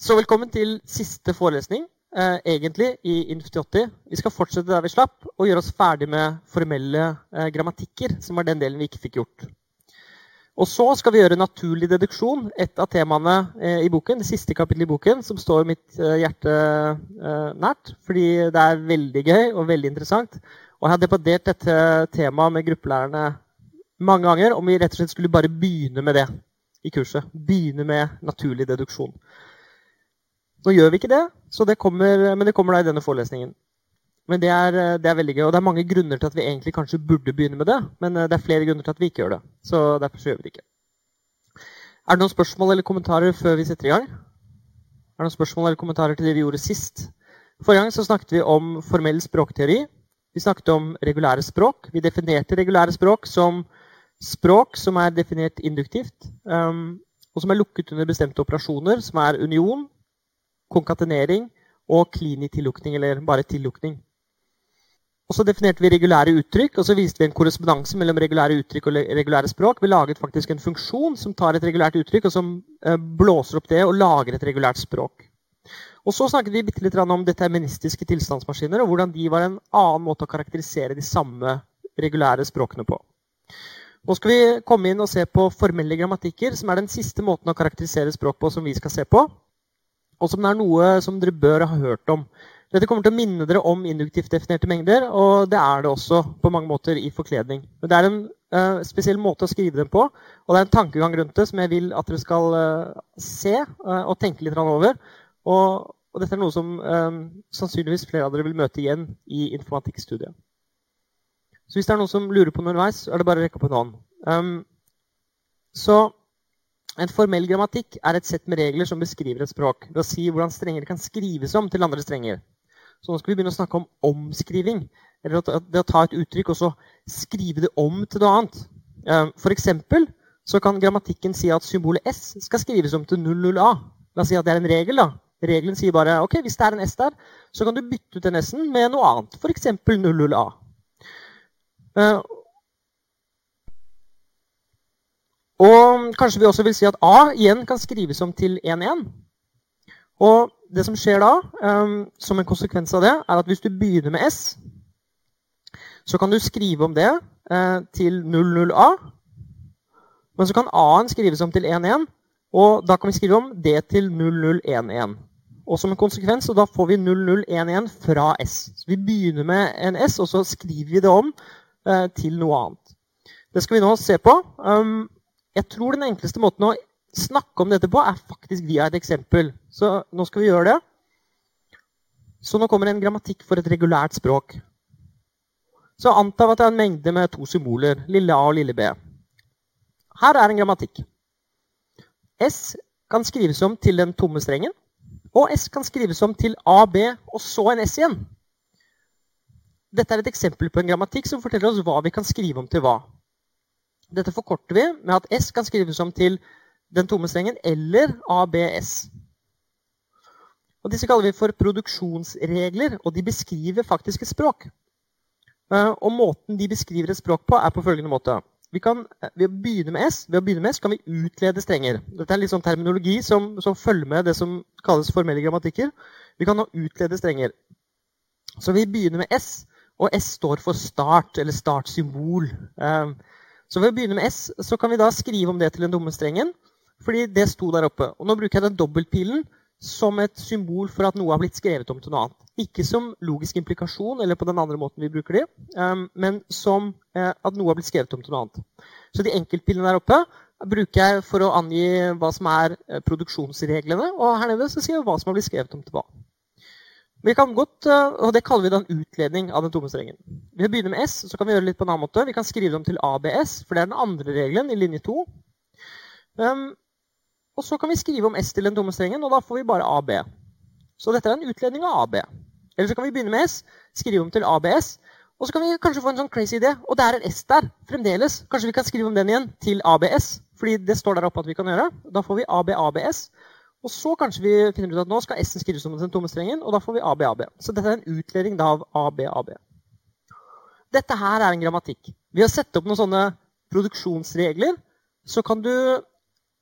Så velkommen til siste forelesning, eh, egentlig, i Inf80. Vi skal fortsette der vi slapp, og gjøre oss ferdig med formelle eh, grammatikker, som var den delen vi ikke fikk gjort. Og så skal vi gjøre naturlig deduksjon, et av temaene eh, i boken, det siste kapittelet i boken, som står mitt eh, hjerte eh, nært, fordi det er veldig gøy og veldig interessant. Og jeg har debattert dette temaet med gruppelærerne mange ganger, om vi rett og slett skulle bare begynne med det i kurset. Begynne med naturlig deduksjon. Nå gjør vi ikke det, det kommer, men det kommer da i denne forelesningen. Men det er, det er, veldig gøy, og det er mange grunner til at vi egentlig kanskje burde begynne med det. Men eh, det er flere grunner til at vi ikke gjør det. Så derfor så gjør vi det ikke. Er det noen spørsmål eller kommentarer før vi setter i gang? Er det noen spørsmål eller kommentarer til det vi gjorde sist? Forrige gang så snakket vi om formell språkteori. Vi snakket om regulære språk. Vi definerte regulære språk som språk som er definert induktivt, um, og som er lukket under bestemte operasjoner, som er union, konkatenering og klini-tillukning, eller bare tillukning. Og Så definerte vi regulære uttrykk, og så viste vi en korrespondanse mellom regulære uttrykk og regulære språk. Vi laget faktisk en funksjon som tar et regulært uttrykk og som eh, blåser opp det og lager et regulært språk. Og Så snakket vi litt om deterministiske tilstandsmaskiner og hvordan de var en annen måte å karakterisere de samme regulære språkene på. Nå skal vi komme inn og se på formelle grammatikker, som er den siste måten å karakterisere språk på som vi skal se på og som er noe som dere bør ha hørt om. Dette kommer til å minne dere om induktivt definerte mengder, og det er det også på mange måter i forkledning. Men det er en uh, spesiell måte å skrive dem på, og det er en tankegang rundt det som jeg vil at dere skal uh, se uh, og tenke litt over. Og, og, dette er noe som sannsynligvis flere av dere vil møte igjen i informatikkstudiet. Så hvis det er noen som lurer på noe underveis, er det bare å rekke opp en hånd. Um, så en formell grammatikk er et sett med regler som beskriver et språk. ved å si hvordan strenger kan skrives om til andre strenger. Så nå skal vi begynne å snakke om omskriving. Eller det å ta et uttrykk og så skrive det om til noe annet. Eh, for eksempel så kan grammatikken si at symbolet S skal skrives om til 00A. La oss si at det er en regel. da. Regelen sier bare ok, hvis det er en S der, så kan du bytte ut den S-en med noe annet. F.eks. 00A. Og kanskje vi også vil si at A igjen kan skrives om til 1-1. Og det som skjer da, um, som en konsekvens av det, er at hvis du begynner med S, så kan du skrive om det uh, til 00A. Men så kan A-en skrives om til 1-1, og da kan vi skrive om det til 0011. Og som en konsekvens, og da får vi 0011 fra S. Så vi begynner med en S, og så skriver vi det om uh, til noe annet. Det skal vi nå se på. Um, jeg tror den enkleste måten å snakke om dette på er faktisk via et eksempel. Så nå skal vi gjøre det. Så nå kommer en grammatikk for et regulært språk. Så anta at det er en mengde med to symboler, lille a og lille b. Her er en grammatikk. S kan skrives om til den tomme strengen. Og S kan skrives om til A, B og så en S igjen. Dette er et eksempel på en grammatikk som forteller oss hva vi kan skrive om til hva. Dette forkorter vi med at S kan skrives om til den tomme strengen eller ABS. Og disse kaller vi for produksjonsregler, og de beskriver faktisk et språk. Eh, og måten de beskriver et språk på, er på følgende måte. Vi kan, ved, å med S, ved å begynne med S kan vi utlede strenger. Dette er litt sånn terminologi som, som følger med det som kalles formelle grammatikker. Vi kan nå utlede strenger. Så vi begynner med S, og S står for start, eller startsymbol. Eh, så ved å begynne med S så kan vi da skrive om det til den dumme strengen. Fordi det sto der oppe. Og nå bruker jeg den dobbeltpilen som et symbol for at noe har blitt skrevet om til noe annet. Ikke som logisk implikasjon eller på den andre måten vi bruker de, um, men som uh, at noe har blitt skrevet om til noe annet. Så de enkeltpilene der oppe bruker jeg for å angi hva som er uh, produksjonsreglene. Og her nede så sier jeg hva som har blitt skrevet om til hva. Vi kan godt, eh, og Det kaller vi da en utledning av den tomme strengen. Vi begynner med S, så kan vi gjøre det litt på en annen måte. Vi kan skrive dem til ABS, for det er den andre regelen i linje 2. Um, ehm, og så kan vi skrive om S til den tomme strengen, og da får vi bare AB. Så dette er en utledning av AB. Eller så kan vi begynne med S, skrive om til ABS, og så kan vi kanskje få en sånn crazy idé. Og det er en S der fremdeles. Kanskje vi kan skrive om den igjen til ABS, fordi det står der oppe at vi kan gjøre. Da får vi ABABS. Og så kanskje vi finner ut at nå skal S-en skrives som den tomme strengen, og da får vi ABAB. Så dette er en utledning av ABAB. Dette her er en grammatikk. Ved å sette opp noen sånne produksjonsregler så kan du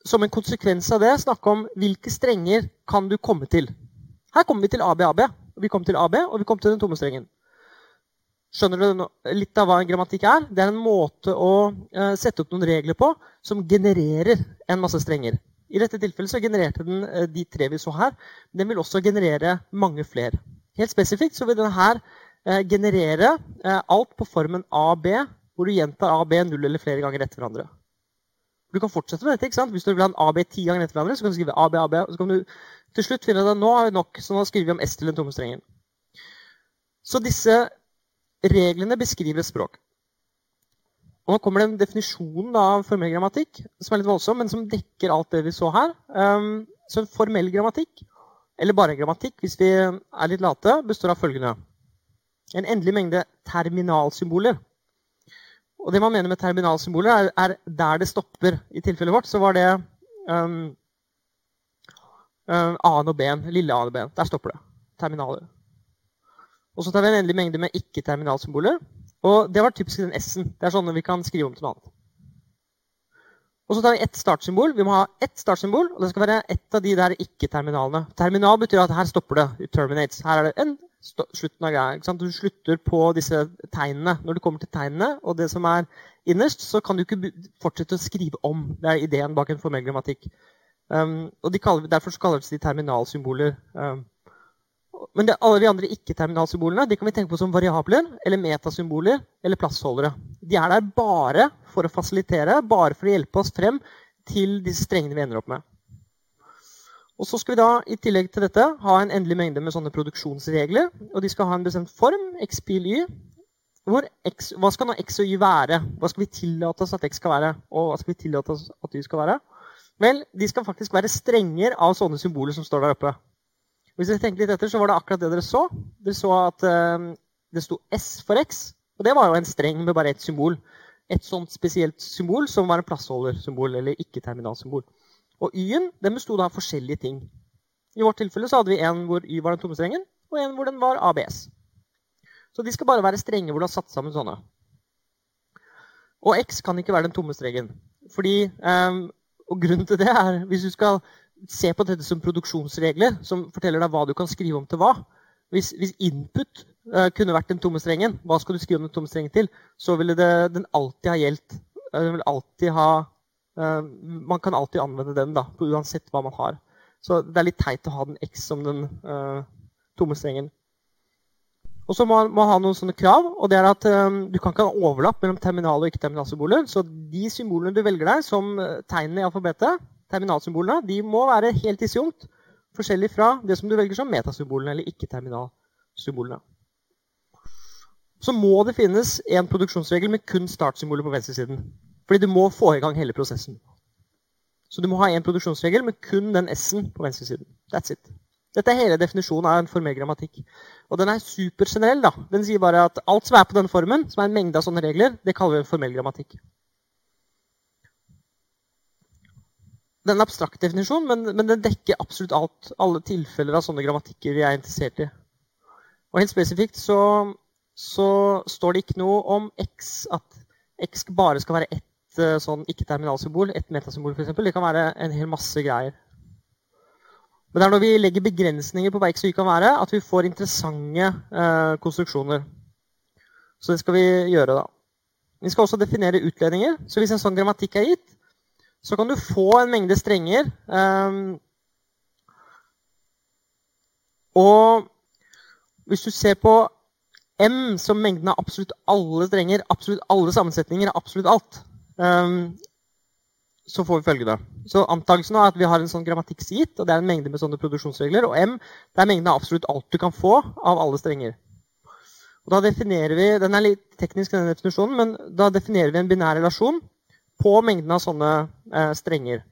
som en konsekvens av det snakke om hvilke strenger kan du komme til. Her kommer vi til ABAB. AB. Vi kom til AB, og vi kom til den tomme strengen. Skjønner du litt av hva en grammatikk er? Det er en måte å uh, sette opp noen regler på som genererer en masse strenger. I dette tilfellet så genererte den uh, de tre vi så her. Men den vil også generere mange flere. Helt spesifikt så vil denne her uh, generere alt på formen AB, hvor du gjentar AB null eller flere ganger etter hverandre. Du kan fortsette med dette. ikke sant? Hvis du vil ha en AB ti ganger etter hverandre, så kan du skrive AB, AB, og så kan du til slutt finne at nå har vi nok, så nå skriver vi om S til den tomme strengen. Så disse Reglene beskriver et språk. Og Nå kommer det en definisjon av formell grammatikk som er litt voldsom, men som dekker alt det vi så her. Um, så en formell grammatikk, eller bare grammatikk hvis vi er litt late, består av følgende. En endelig mengde terminalsymboler. Og det man mener med terminalsymboler, er, er der det stopper. I tilfellet vårt så var det um, um, A-en og B-en. Lille A-en og B-en. Der stopper det. Terminaler. Og så tar vi en endelig mengde med ikke-terminalsymboler. Og det var typisk den S-en. Det er sånn vi kan skrive om til noe annet. Og så tar vi ett startsymbol. Vi må ha ett startsymbol, og det skal være ett av de der ikke-terminalene. Terminal betyr at her stopper det. Terminates. Her er det en slutten av greia. Du slutter på disse tegnene. Når du kommer til tegnene og det som er innerst, så kan du ikke fortsette å skrive om. Det er ideen bak en formell grammatikk. Um, og de kaller, Derfor kalles de terminalsymboler. Um, men det, alle de andre ikke-terminalsymbolene de kan vi tenke på som variabler eller metasymboler eller plassholdere. De er der bare for å fasilitere, bare for å hjelpe oss frem til disse strengene vi ender opp med. Og så skal vi da i tillegg til dette ha en endelig mengde med sånne produksjonsregler. Og de skal ha en bestemt form, x, pil, y. Hvor x, hva skal nå x og y være? Hva skal vi tillate oss at x skal være? Og hva skal vi tillate oss at y skal være? Vel, de skal faktisk være strenger av sånne symboler som står der oppe. Hvis dere tenker litt etter, så var det akkurat det dere så. Dere så at um, det sto S for X. Og det var jo en streng med bare ett symbol. Et sånt spesielt symbol som var en plassholdersymbol eller ikke-terminalsymbol. Og Y-en den besto av forskjellige ting. I vårt tilfelle så hadde vi en hvor Y var den tomme strengen, og en hvor den var ABS. Så de skal bare være strenge hvor du har satt sammen sånne. Og X kan ikke være den tomme strengen. Fordi, um, og grunnen til det er hvis du skal se på dette som produksjonsregler, som forteller deg hva du kan skrive om til hva. Hvis, hvis input uh, kunne vært den tomme strengen, hva skal du skrive om den tomme strengen til, så ville det, den alltid ha gjeldt. Uh, den vil alltid ha, uh, man kan alltid anvende den, da, uansett hva man har. Så det er litt teit å ha den X som den tomme strengen. Og så må man ha noen sånne krav. og det er at um, Du kan ikke ha overlapp mellom terminal- og ikke-terminalsymboler. Så de symbolene du velger deg som tegnene i alfabetet, terminalsymbolene de må være helt disjunkt forskjellig fra det som du velger som metasymbolene eller ikke-terminalsymbolene. Så må det finnes en produksjonsregel med kun startsymboler på venstresiden. Fordi du må få i gang hele prosessen. Så du må ha en produksjonsregel med kun den S-en på venstresiden. That's it. Dette er hele definisjonen av en formell grammatikk. Og den er supergenerell. Den sier bare at alt som er på denne formen, som er en mengde av sånne regler, det kaller vi en formell grammatikk. Det er en abstrakt definisjon, men, men den dekker absolutt alt, alle tilfeller av sånne grammatikker vi er interessert i. Og helt spesifikt så, så står det ikke noe om x, at x bare skal være ett eh, sånn ikke-terminalsymbol, ett metasymbol f.eks. Det kan være en hel masse greier. Men det er når vi legger begrensninger på hva x og y kan være, at vi får interessante eh, konstruksjoner. Så det skal vi gjøre, da. Vi skal også definere utledninger. Så hvis en sånn grammatikk er gitt, så kan du få en mengde strenger. Um, og hvis du ser på M som mengden av absolutt alle strenger, absolutt alle sammensetninger, absolutt alt, um, så får vi følgende. Så antakelsen er at vi har en sånn grammatikk gitt, og det er en mengde med sånne produksjonsregler. Og M det er mengden av absolutt alt du kan få av alle strenger. Og da definerer vi, Den er litt teknisk, denne definisjonen, men da definerer vi en binær relasjon på mengden av sånne eh, strenger.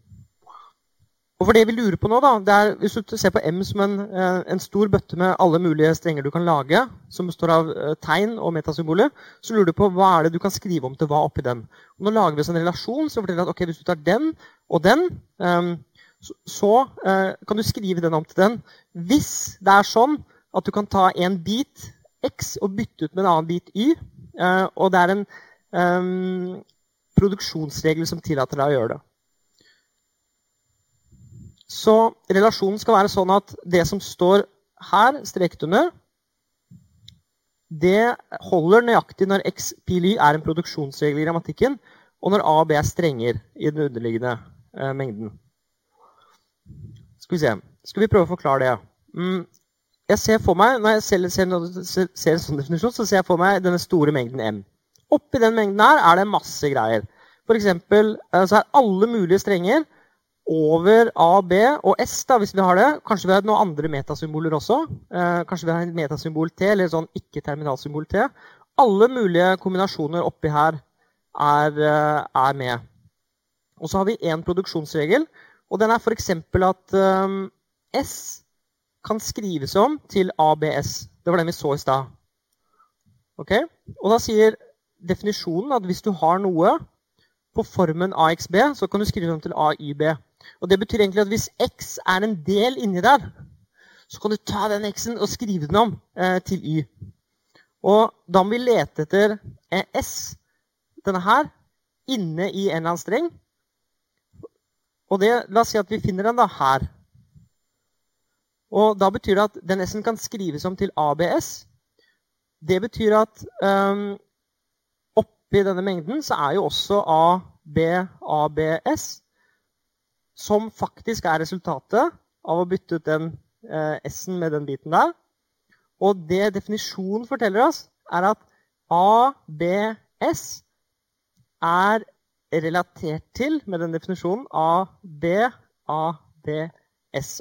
Og for det vi lurer på nå, da, det er, Hvis du ser på M som en, eh, en, stor bøtte med alle mulige strenger du kan lage, som består av eh, tegn og metasymboler, så lurer du på hva er det du kan skrive om til hva oppi den. Og nå lager vi oss en relasjon som forteller at okay, hvis du tar den og den, um, så, uh, kan du skrive den om til den. Hvis det er sånn at du kan ta en bit X og bytte ut med en annen bit Y, og det er en um, produksjonsregler som tillater deg å gjøre det. så relasjonen skal være sånn at det som står her, streket under, det holder nøyaktig når x pil y er en produksjonsregel i grammatikken, og når a og b er strenger i den underliggende eh, mengden. Skal vi se. Skal vi prøve å forklare det? Mm, jeg ser for meg, Når jeg ser, ser, ser, en sånn definisjon, så ser jeg for meg denne store mengden M. Oppi den mengden her er det masse greier. Eksempel, eh, så er alle mulige strenger over A, B og S, da, hvis vi har det. Kanskje vi har noen andre metasymboler også. Eh, kanskje vi har en metasymbol T, eller sånn ikke-terminalsymbol T. Alle mulige kombinasjoner oppi her er, eh, er med. Og så har vi én produksjonsregel, og den er f.eks. at S kan skrives om til ABS. Det var den vi så i stad. Okay? Og da sier definisjonen at hvis du har noe på formen AXB, så kan du skrive det om til AYB. Og Det betyr egentlig at hvis X er en del inni der, så kan du ta den X-en og skrive den om eh, til Y. Og da må vi lete etter S, denne her, inne i en eller annen streng. Og det, La oss si at vi finner den da her. Og Da betyr det at den S-en kan skrives om til ABS. Det betyr at um, oppi denne mengden så er jo også ABABS, som faktisk er resultatet av å bytte ut den eh, S-en med den biten der. Og det definisjonen forteller oss, er at ABS er relatert til, med den definisjonen, ABABS.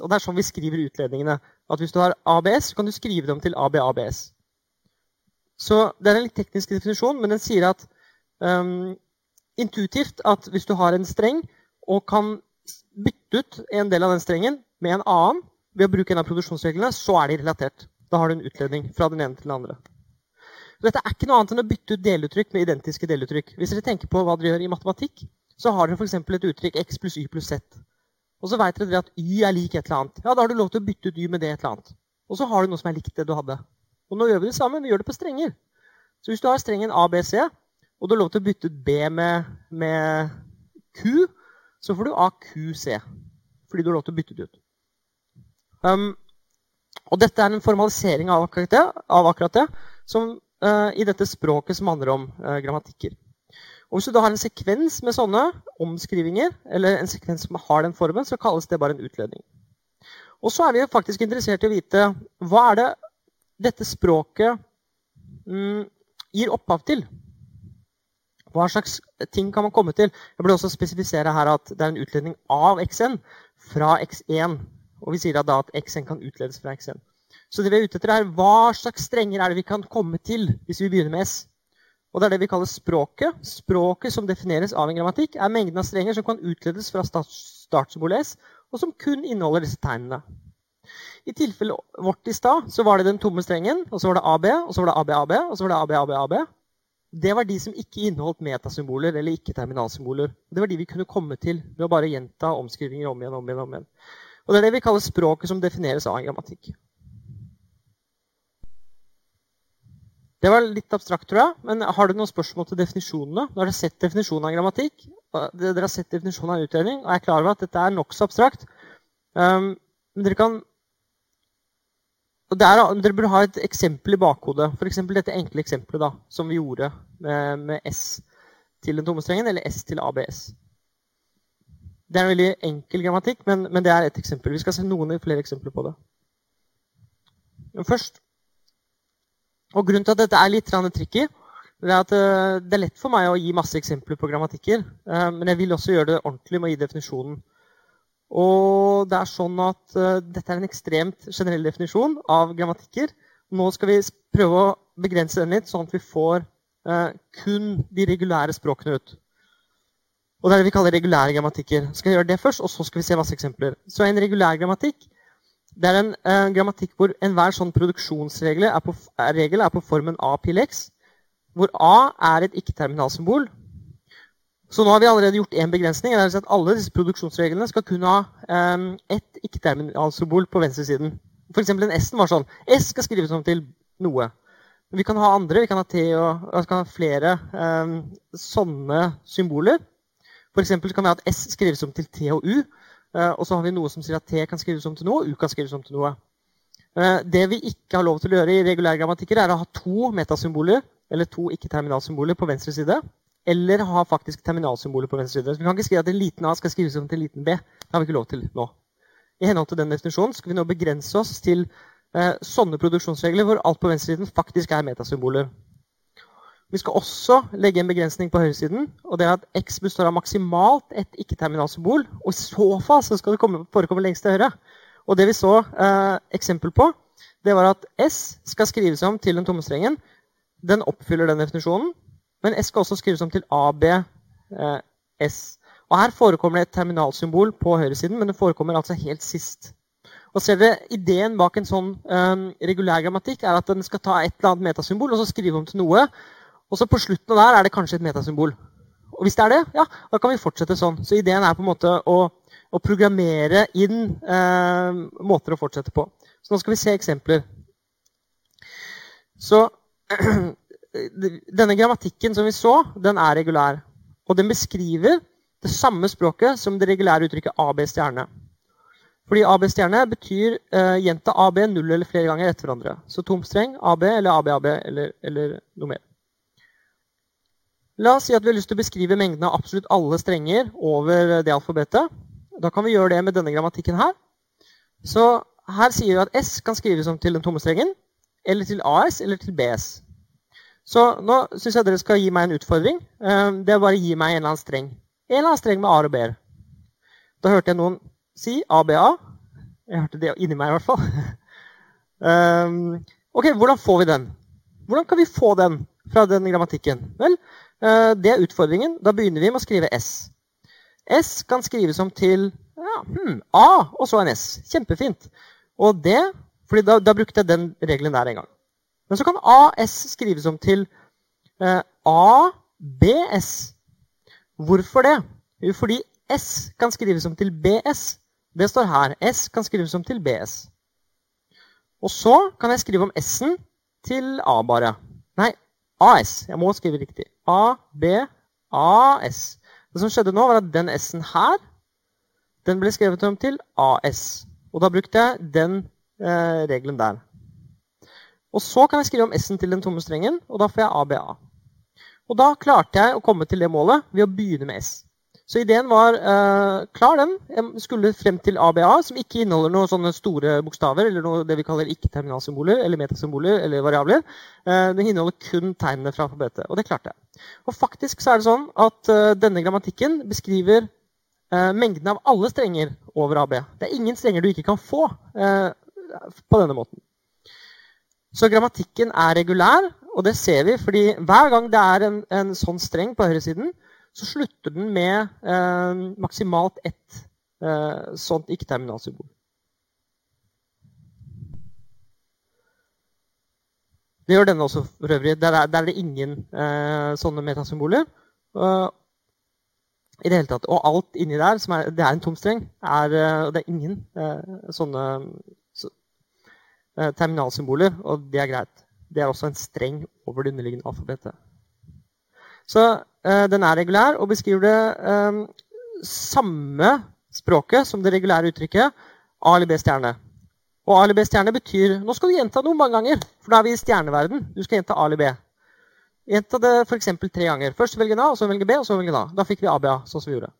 Og det er sånn vi skriver utledningene. At hvis du har ABS, kan du skrive dem til ABABS. Så det er en litt teknisk definisjon, men den sier at um, intuitivt at hvis du har en streng og kan bytte ut en del av den strengen med en annen ved å bruke en av produksjonsreglene, så er de relatert. Da har du en utledning fra den ene til den andre. Dette er ikke noe annet enn å bytte ut deluttrykk med identiske deluttrykk. Hvis dere tenker på hva dere gjør i matematikk, så har dere f.eks. et uttrykk x pluss y pluss z. Og så vet dere at y er lik et eller annet. Ja, Da har du lov til å bytte ut y med det et eller annet. Og så har du noe som er likt det du hadde. Og nå gjør vi det samme. Vi gjør det på strenger. Så hvis du har strengen ABC, og du har lov til å bytte ut B med, med Q, så får du AQC. Fordi du har lov til å bytte det ut. Um, og dette er en formalisering av akkurat det, av akkurat det som, uh, i dette språket som handler om uh, grammatikker. Og Hvis du da har en sekvens med sånne omskrivinger, eller en sekvens som har den formen, så kalles det bare en utledning. Og så er vi faktisk interessert i å vite hva er det dette språket mm, gir opphav til. Hva slags ting kan man komme til? Jeg burde også spesifisere her at det er en utledning av xn fra x1. Og vi sier da at xn kan utledes fra xn. Så det vi er ute etter er hva slags strenger er det vi kan komme til hvis vi begynner med s. Og det er det vi kaller språket. Språket som defineres av en grammatikk, er mengden av strenger som kan utledes fra startsymbolet s, og som kun inneholder disse tegnene. I tilfellet vårt i stad så var det den tomme strengen, og så var det AB, og så var det ABAB, og så var det ABABAB det var de som ikke inneholdt metasymboler eller ikke-terminalsymboler. Det var de vi kunne komme til ved å bare gjenta omskrivinger om igjen. om igjen, om igjen. Og Det er det vi kaller språket som defineres av en grammatikk. Det var litt abstrakt, tror jeg. Men har du noen spørsmål til definisjonene? Nå har dere sett definisjonen av grammatikk, dere har sett definisjonen av utredning, og jeg er klar over at dette er nokså abstrakt. Um, men dere kan der, Dere burde ha et eksempel i bakhodet. F.eks. dette enkle eksempelet da, som vi gjorde med, med S til den tomme strengen, eller S til ABS. Det er en veldig enkel grammatikk, men, men, det er et eksempel. Vi skal se noen flere eksempler på det. Men først Og Grunnen til at dette er litt tricky, det er at eh, det er lett for meg å gi masse eksempler på grammatikker. Eh, men jeg vil også gjøre det ordentlig med å gi definisjonen. Og det er sånn at uh, Dette er en ekstremt generell definisjon av grammatikker. Nå skal vi prøve å begrense den litt, sånn at vi får uh, kun de regulære språkene ut. Og Det er det vi kaller regulære grammatikker. Skal vi gjøre det først, og så skal vi se masse eksempler. Så En regulær grammatikk det er en uh, grammatikk hvor enhver sånn produksjonsregel er, på, er, er på formen A pil x, hvor A er et ikke-terminalsymbol, så nå har vi allerede gjort én begrensning. Det er at Alle disse produksjonsreglene skal kun ha um, ett ikke-terminalsymbol på venstresiden. F.eks. den S-en var sånn. S skal skrives om til noe. Vi kan ha andre. Vi kan ha T og, og kan ha flere um, sånne symboler. F.eks. kan vi ha at S skrives om til T og U. Uh, og så har vi noe som sier at T kan skrives om til noe, og U kan skrives om til noe. Uh, det vi ikke har lov til å gjøre i regulære grammatikker, er å ha to metasymboler eller to ikke-terminalsymboler på venstre side. Eller ha faktisk terminalsymboler på venstre side. Så vi kan ikke skrive at en liten A skal skrives om til en liten B. Det har vi ikke lov til nå. I henhold til den definisjonen skal vi nå begrense oss til eh, sånne produksjonsregler hvor alt på venstresiden faktisk er metasymboler. Vi skal også legge en begrensning på høyresiden. og det er at X består av maksimalt et ikke-terminalsymbol. Og i så fall så skal det komme, forekomme lengst til høyre. Og det vi så eh, eksempel på, det var at S skal skrives om til den tomme strengen. Den oppfyller den definisjonen. Men S skal også skrives om til ABS. Eh, og her forekommer det et terminalsymbol på høyresiden, men det forekommer altså helt sist. Og dere, Ideen bak en sånn um, regulær grammatikk er at den skal ta et eller annet metasymbol og så skrive om til noe. Og så på slutten av der er det kanskje et metasymbol. Og hvis det er det, ja, da kan vi fortsette sånn. Så ideen er på en måte å, å programmere inn eh, måter å fortsette på. Så nå skal vi se eksempler. Så denne grammatikken som vi så, den er regulær. Og den beskriver det samme språket som det regulære uttrykket AB stjerne. Fordi AB stjerne betyr uh, gjenta AB null eller flere ganger etter hverandre. Så tom streng, AB eller ABAB eller, eller noe mer. La oss si at vi har lyst til å beskrive mengden av absolutt alle strenger over det alfabetet. Da kan vi gjøre det med denne grammatikken her. Så her sier vi at S kan skrives om til den tomme strengen, eller til AS eller til BS. Så nå syns jeg dere skal gi meg en utfordring. Eh, det er bare å gi meg en eller annen streng. En eller annen streng med A og B-er. Da hørte jeg noen si ABA. Jeg hørte det inni meg i hvert fall. Um, ok, Hvordan får vi den? Hvordan kan vi få den fra den grammatikken? Vel, uh, det er utfordringen. Da begynner vi med å skrive S. S kan skrives om til ja, hmm, A og så en S. Kjempefint. Og det, fordi da, da, brukte jeg den regelen der en gang. Men så kan AS skrives om til eh, ABS. Hvorfor det? Jo, fordi S kan skrives om til BS. Det står her. S kan skrives om til BS. Og så kan jeg skrive om S-en til A bare. Nei, AS. Jeg må skrive riktig. A, B, AS. Det som skjedde nå, var at den S-en her den ble skrevet om til AS. Og da brukte jeg den eh, regelen der. Og så kan jeg skrive om S-en til den tomme strengen, og da får jeg ABA. Og da klarte jeg å komme til det målet ved å begynne med S. Så ideen var uh, klar, den. Jeg skulle frem til ABA, som ikke inneholder noen sånne store bokstaver, eller noe det vi kaller ikke-terminalsymboler, eller metasymboler eller variabler. Uh, den inneholder kun tegnene fra alfabetet. Og det klarte jeg. Og faktisk så er det sånn at uh, denne grammatikken beskriver mengden av alle strenger over AB. Det er ingen strenger du ikke kan få på denne måten. Så grammatikken er regulær, og det ser vi fordi hver gang det er en, en sånn streng på høyresiden, så slutter den med eh, maksimalt ett eh, sånt ikke-terminalsymbol. Det gjør denne også for øvrig. Der er, der er det ingen eh, sånne metasymboler. Uh, i det hele tatt. Og alt inni der, er, det er en tom streng, er, uh, det er ingen uh, sånne så, terminalsymboler, og det er greit. Det er også en streng over det underliggende alfabetet. Så uh, den er regulær og beskriver det um, samme språket som det regulære uttrykket A eller B stjerne. Og A eller B stjerne betyr Nå skal du gjenta noe mange ganger, for da er vi i stjerneverden. Du skal gjenta A eller B. Gjenta det f.eks. tre ganger. Først velge A, og så velge B, og så velge A. Da fikk vi ABA, sånn som vi gjorde.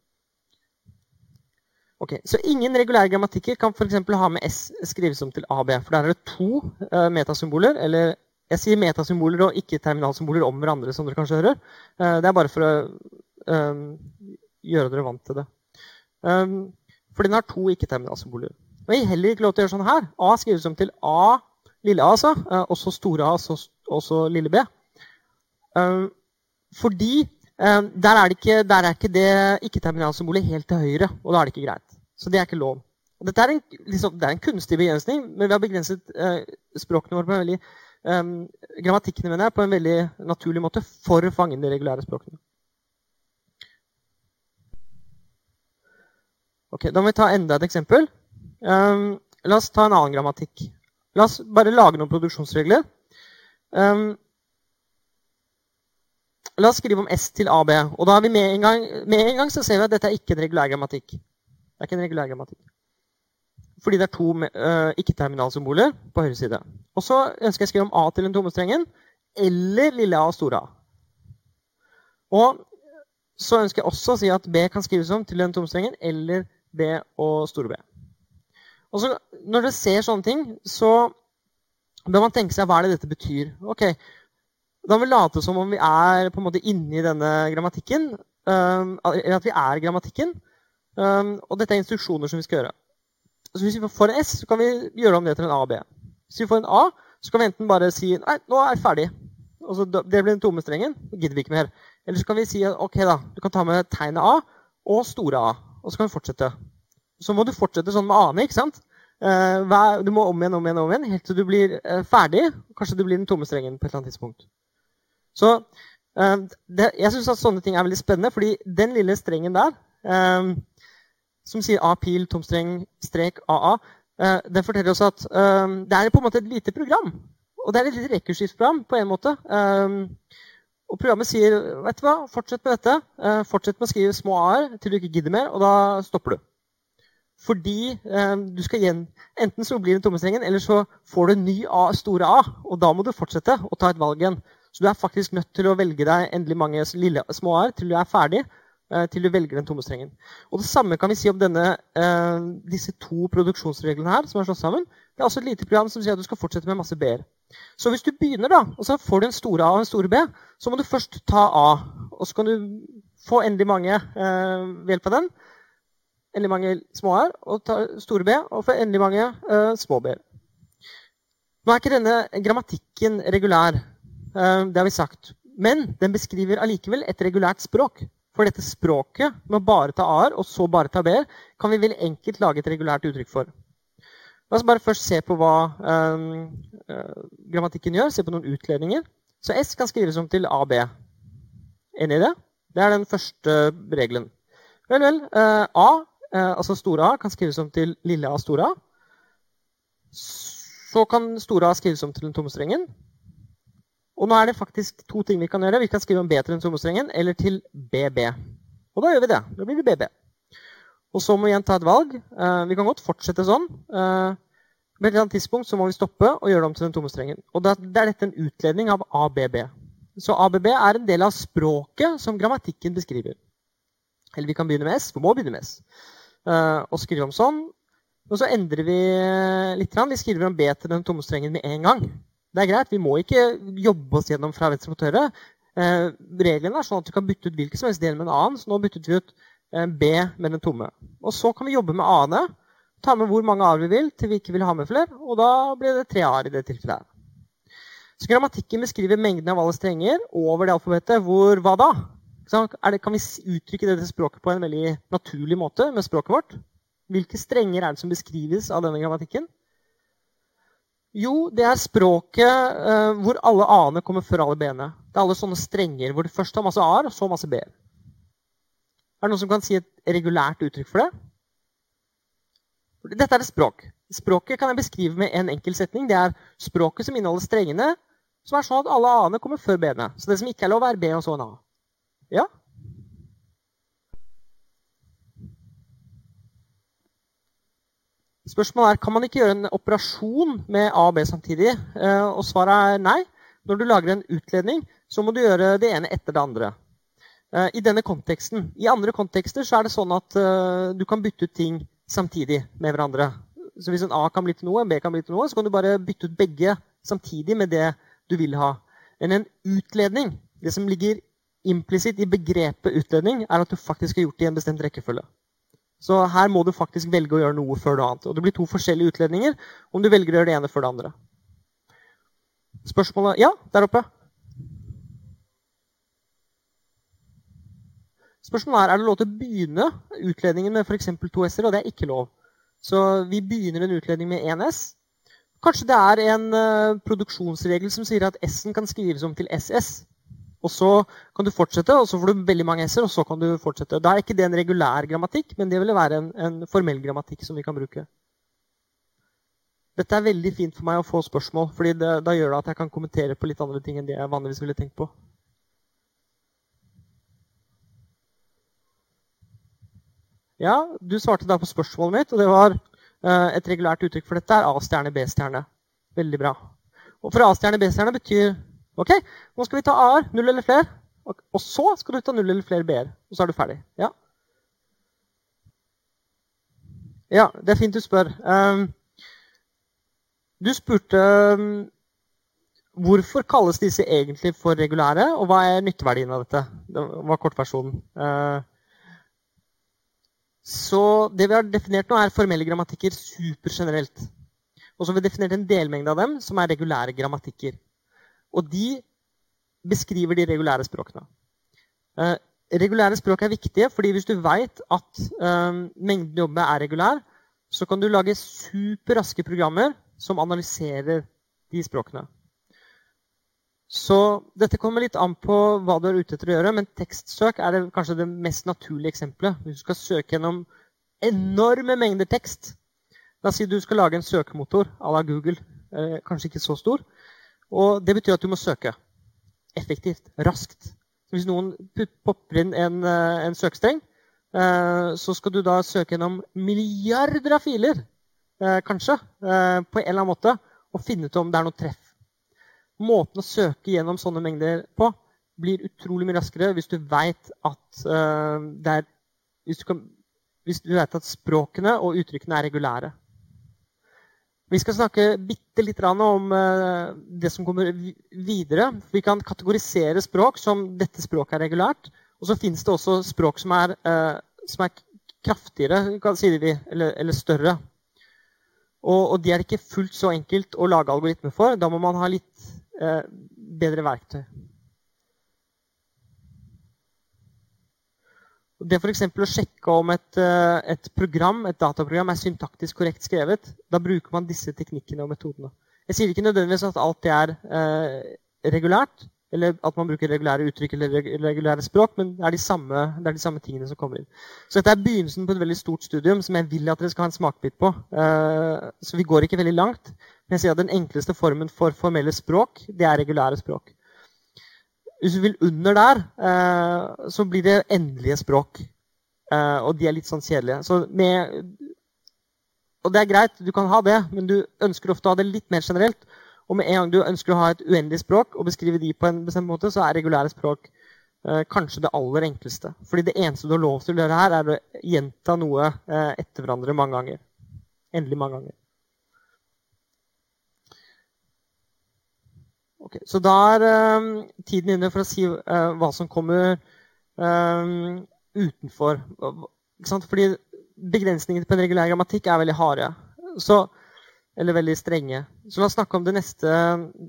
Ok, Så ingen regulære grammatikker kan for ha med S skrives om til AB. For der er det to uh, metasymboler, eller jeg sier metasymboler og ikke terminalsymboler om hverandre, som dere kanskje hører. Uh, det er bare for å um, gjøre dere vant til det. Um, for den har to ikke-terminalsymboler. Og jeg gir heller ikke lov til å gjøre sånn her. A skrives om til A, lille a, altså. Uh, også store A, også, også lille b. Fordi der, er ikke, der, er ikke, det ikke-terminalsymbolet helt til høyre, og da er det ikke greit. Så det er ikke lov. Dette er en, liksom, det er en kunstig begrensning, men vi har begrenset eh, språkene våre på en veldig eh, grammatikkene jeg, på en veldig naturlig måte for å fange inn de regulære språkene. Ok, Da må vi ta enda et eksempel. Um, la oss ta en annen grammatikk. La oss bare lage noen produksjonsregler. Um, la oss skrive om S til AB. Og da er vi med en, gang, med en gang så ser vi at dette er ikke en regulær grammatikk. Det er ikke en regulær grammatikk. Fordi det er to uh, ikke-terminalsymboler på høyre side. Og så ønsker jeg å skrive om A til den tomme strengen eller lille a og store a. Og så ønsker jeg også å si at B kan skrives om til den tomme strengen eller B og store B. Og så Når dere ser sånne ting, så bør man tenke seg hva er det dette betyr. Ok, Da må vi late som om vi er på en måte inni denne grammatikken. Um, eller at vi er grammatikken. Um, og dette er instruksjoner som vi skal gjøre. Så Hvis vi får en S, så kan vi gjøre om det til en A og B. Hvis vi får en A, så kan vi enten bare si nei, nå er jeg ferdig. Og så Det blir den tomme strengen. Det gidder vi ikke mer. Eller så kan vi si ok da, du kan ta med tegnet A og store A. Og så kan vi fortsette. Så må du fortsette sånn med A-ene. ikke sant? Uh, du må om igjen, om igjen, om igjen, helt til du blir uh, ferdig. Kanskje du blir den tomme strengen på et eller annet tidspunkt. Så uh, det, Jeg syns at sånne ting er veldig spennende, fordi den lille strengen der som sier A-pil, tomstreng, strek, AA, uh, den forteller oss at um, det er på en måte et lite program. Og det er et lite rekursivt på en måte. Um, og programmet sier vet du hva, fortsett med dette. Uh, fortsett med å skrive små a-er til du ikke gidder mer, og da stopper du. Fordi eh, du skal igjen, Enten så blir det tommestrengen, eller så får du en ny a, store A. Og da må du fortsette å ta et valg igjen. Så du er faktisk nødt til å velge deg endelig mange lille, små a-er til du er ferdig. Eh, til du velger den tomme strengen. Og Det samme kan vi si om denne, eh, disse to produksjonsreglene her, som er slått sammen. Det er også et lite program som sier at du skal fortsette med masse B-er. Så hvis du begynner da, og så får du en store A og en store B, så må du først ta A. Og så kan du få endelig mange eh, ved hjelp av den. Endelig mange små A-er, og ta store B, og få endelig mange uh, små B-er. Nå er ikke denne grammatikken regulær, det har vi sagt. Men den beskriver allikevel et regulært språk. For dette språket med å bare ta a-er og så bare ta b-er, kan vi vel enkelt lage et regulært uttrykk for. La oss bare først se på hva um, uh, grammatikken gjør. Se på noen utledninger. Så S kan skrives om til AB. Enig i det? Det er den første regelen. Vel, vel. Uh, A, altså store A, kan skrives om til lille a store A. Så kan store A skrives om til den tomme strengen. Og nå er det faktisk to ting vi kan gjøre. Vi kan skrive om B til den sommerstrengen eller til BB. Og da gjør vi det. Da blir det BB. Og så må vi igjen ta et valg. Uh, vi kan godt fortsette sånn. På et eller annet tidspunkt så må vi stoppe og gjøre det om til den tomme strengen. Og da, er dette en utledning av ABB. Så ABB er en del av språket som grammatikken beskriver. Eller vi kan begynne med S. Vi må begynne med S. Uh, og skrive om sånn. Og så endrer vi litt. Vi skriver om B til den tomme strengen med en gang. Det er greit, Vi må ikke jobbe oss gjennom fra venstre mot høyre. Eh, reglene er sånn at du kan bytte ut hvilken som helst del med en annen. Så nå byttet vi ut eh, B med den tomme. Og så kan vi jobbe med A-ene. Ta med hvor mange A-er vi vil til vi ikke vil ha med flere. Og da blir det tre A-er i det tilfellet. Så Grammatikken beskriver mengden av alle strenger over det alfabetet. Hvor hva da? Det, kan vi uttrykke dette språket på en veldig naturlig måte med språket vårt? Hvilke strenger er det som beskrives av denne grammatikken? Jo, det er språket uh, hvor alle a-ene kommer før alle b-ene. Det er alle sånne strenger hvor du først har masse a-er, og så masse b-er. Er det noen som kan si et regulært uttrykk for det? Dette er et språk. Språket kan jeg beskrive med en enkel setning. Det er språket som inneholder strengene, som er sånn at alle a-ene kommer før b-ene. Så det som ikke er lov, er b og så en a. Ja? Spørsmålet er kan man ikke gjøre en operasjon med A og B samtidig. Eh, og svaret er nei. Når du lager en utledning, så må du gjøre det ene etter det andre. Eh, I denne konteksten. I andre kontekster så er det sånn at eh, du kan bytte ut ting samtidig med hverandre. Så hvis en A kan bli til noe, en B kan bli til noe, så kan du bare bytte ut begge samtidig med det du vil ha. Men en utledning, det som ligger implisitt i begrepet utledning, er at du faktisk har gjort det i en bestemt rekkefølge. Så her må du faktisk velge å gjøre noe før det annet. Og det blir to forskjellige utledninger om du velger å gjøre det ene før det andre. Spørsmålet Ja, der oppe. Spørsmålet er er det lov til å begynne utledningen med f.eks. to s-er, og det er ikke lov. Så vi begynner en utledning med én s. Kanskje det er en uh, produksjonsregel som sier at s-en kan skrives om til ss. Og så kan du fortsette, og så får du veldig mange s-er, og så kan du fortsette. Da er ikke det en regulær grammatikk, men det vil være en, en formell grammatikk som vi kan bruke. Dette er veldig fint for meg å få spørsmål, fordi da gjør det at jeg kan kommentere på litt andre ting enn det jeg vanligvis ville tenkt på. Ja, du svarte da på spørsmålet mitt, og det var uh, et regulært uttrykk for dette er A-stjerne, B-stjerne. Veldig bra. Og for A-stjerne, B-stjerne betyr OK, nå skal vi ta A-er. Null eller flere. Og, så skal du ta null eller flere B-er. Og så er du ferdig. Ja. ja, det er fint du spør. Um, du spurte um, hvorfor kalles disse egentlig for regulære, og hva er nytteverdien av dette? Det var kortversjonen. Uh, så det vi har definert nå, er formelle grammatikker supergenerelt. Og så har vi definert en delmengde av dem som er regulære grammatikker. Og de beskriver de regulære språkene. Eh, regulære språk er viktige, fordi hvis du veit at eh, mengden du er regulær, så kan du lage superraske programmer som analyserer de språkene. Så dette kommer litt an på hva du er ute etter å gjøre, men tekstsøk er det kanskje det mest naturlige eksempelet. Hvis du skal søke gjennom enorme mengder tekst La oss si du skal lage en søkemotor à la Google. Eh, kanskje ikke så stor. Og det betyr at du må søke effektivt, raskt. Så hvis noen popper inn en, eh, en søkestreng, eh, så skal du da søke gjennom milliarder av filer, eh, kanskje, på en eller annen måte, og finne ut om det er noe treff måten å søke gjennom sånne mengder på blir utrolig mye raskere hvis du veit at, uh, hvis, hvis du vet at språkene og uttrykkene er regulære. Vi skal snakke bitte litt om uh, det som kommer videre. Vi kan kategorisere språk som dette språket er regulært. Og så fins det også språk som er, uh, som er kraftigere, sier vi, eller, eller større. Og, og de er ikke fullt så enkelt å lage algoritmer for. Da må man ha litt Eh, bedre verktøy. Det f.eks. å sjekke om et, eh, et, program, et dataprogram er syntaktisk korrekt skrevet, da bruker man disse teknikkene og metodene. Jeg sier ikke nødvendigvis at alt det er eh, regulært, eller at man bruker regulære uttrykk eller regulære språk, men det er, de samme, det er de samme tingene som kommer inn. Så dette er begynnelsen på et veldig stort studium som jeg vil at dere skal ha en smakbit på. Eh, så vi går ikke veldig langt. Men jeg sier at den enkleste formen for formelle språk, det er regulære språk. Hvis du vil under der, eh, så blir det endelige språk. Eh, og de er litt sånn kjedelige. Så med, og det er greit, du kan ha det, men du ønsker ofte å ha det litt mer generelt. Og med en gang du ønsker å ha et uendelig språk og beskrive de på en bestemt måte, så er regulære språk eh, kanskje det aller enkleste. Fordi det eneste du har lov til å gjøre her, er å gjenta noe eh, etter hverandre mange ganger. Endelig mange ganger. Okay, så da er um, tiden inne for å si uh, hva som kommer um, utenfor. Fordi begrensningene på en regulær grammatikk er veldig harde. Så eller veldig strenge. Så la oss snakke om det neste,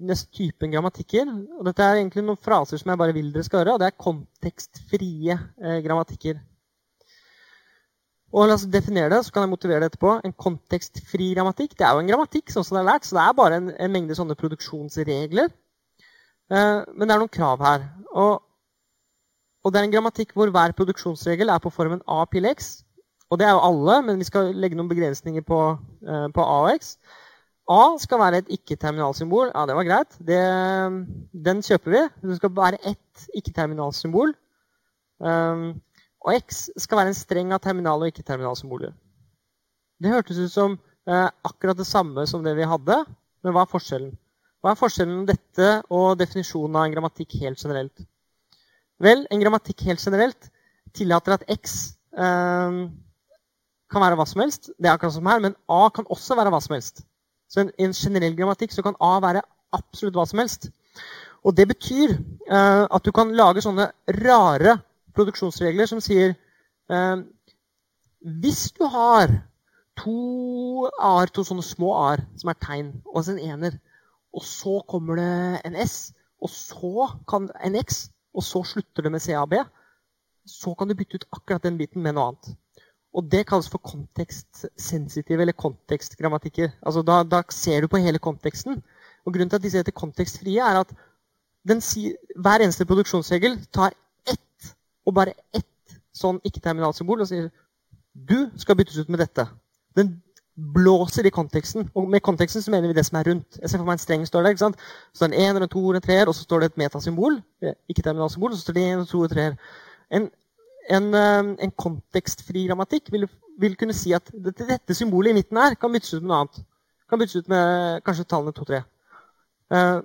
neste typen grammatikker. Og dette er egentlig noen fraser som jeg bare vil dere skal høre, og det er kontekstfrie eh, grammatikker. Og la oss definere det, så kan jeg motivere det etterpå. En kontekstfri grammatikk det er jo en grammatikk, sånn som det er lært, så det er bare en, en mengde sånne produksjonsregler. Eh, men det er noen krav her. Og, og, det er en grammatikk hvor hver produksjonsregel er på formen A pil X. Og det er jo alle, men vi skal legge noen begrensninger på, uh, på A og X. A skal være et ikke-terminalsymbol. Ja, det var greit. Det, den kjøper vi. Det skal være ett ikke-terminalsymbol. Um, og X skal være en streng av terminal- og ikke-terminalsymboler. Det hørtes ut som uh, akkurat det samme som det vi hadde, men hva er forskjellen? Hva er forskjellen mellom dette og definisjonen av en grammatikk helt generelt? Vel, en grammatikk helt generelt tillater at X eh, kan være hva som helst, det er akkurat som her, men A kan også være hva som helst. Så I en generell grammatikk så kan A være absolutt hva som helst. Og det betyr eh, at du kan lage sånne rare produksjonsregler som sier eh, Hvis du har to a-er, to sånne små a-er som er tegn, og en ener, og så kommer det en S, og så kan en X, og så slutter det med CAB, så kan du bytte ut akkurat den biten med noe annet. Og det kalles for kontekstsensitive eller kontekstgrammatikker. Altså da, da, ser du på hele konteksten. Og Grunnen til at disse heter kontekstfrie, er at si, hver eneste produksjonsregel tar ett, og bare ett sånn ikke-terminalsymbol og sier du skal byttes ut med dette. Den blåser i konteksten. Og med konteksten så mener vi det som er rundt. Jeg ser for meg en streng står der. ikke sant? Så det er en ener, en toer, en treer, og så står det et metasymbol. ikke-terminalsymbol, og så står det en, to og treer. En en, eh, en kontekstfri grammatikk vil, vil, kunne si at dette, dette, symbolet i midten her kan byttes ut med noe annet. Kan byttes ut med kanskje tallene 2-3. Uh,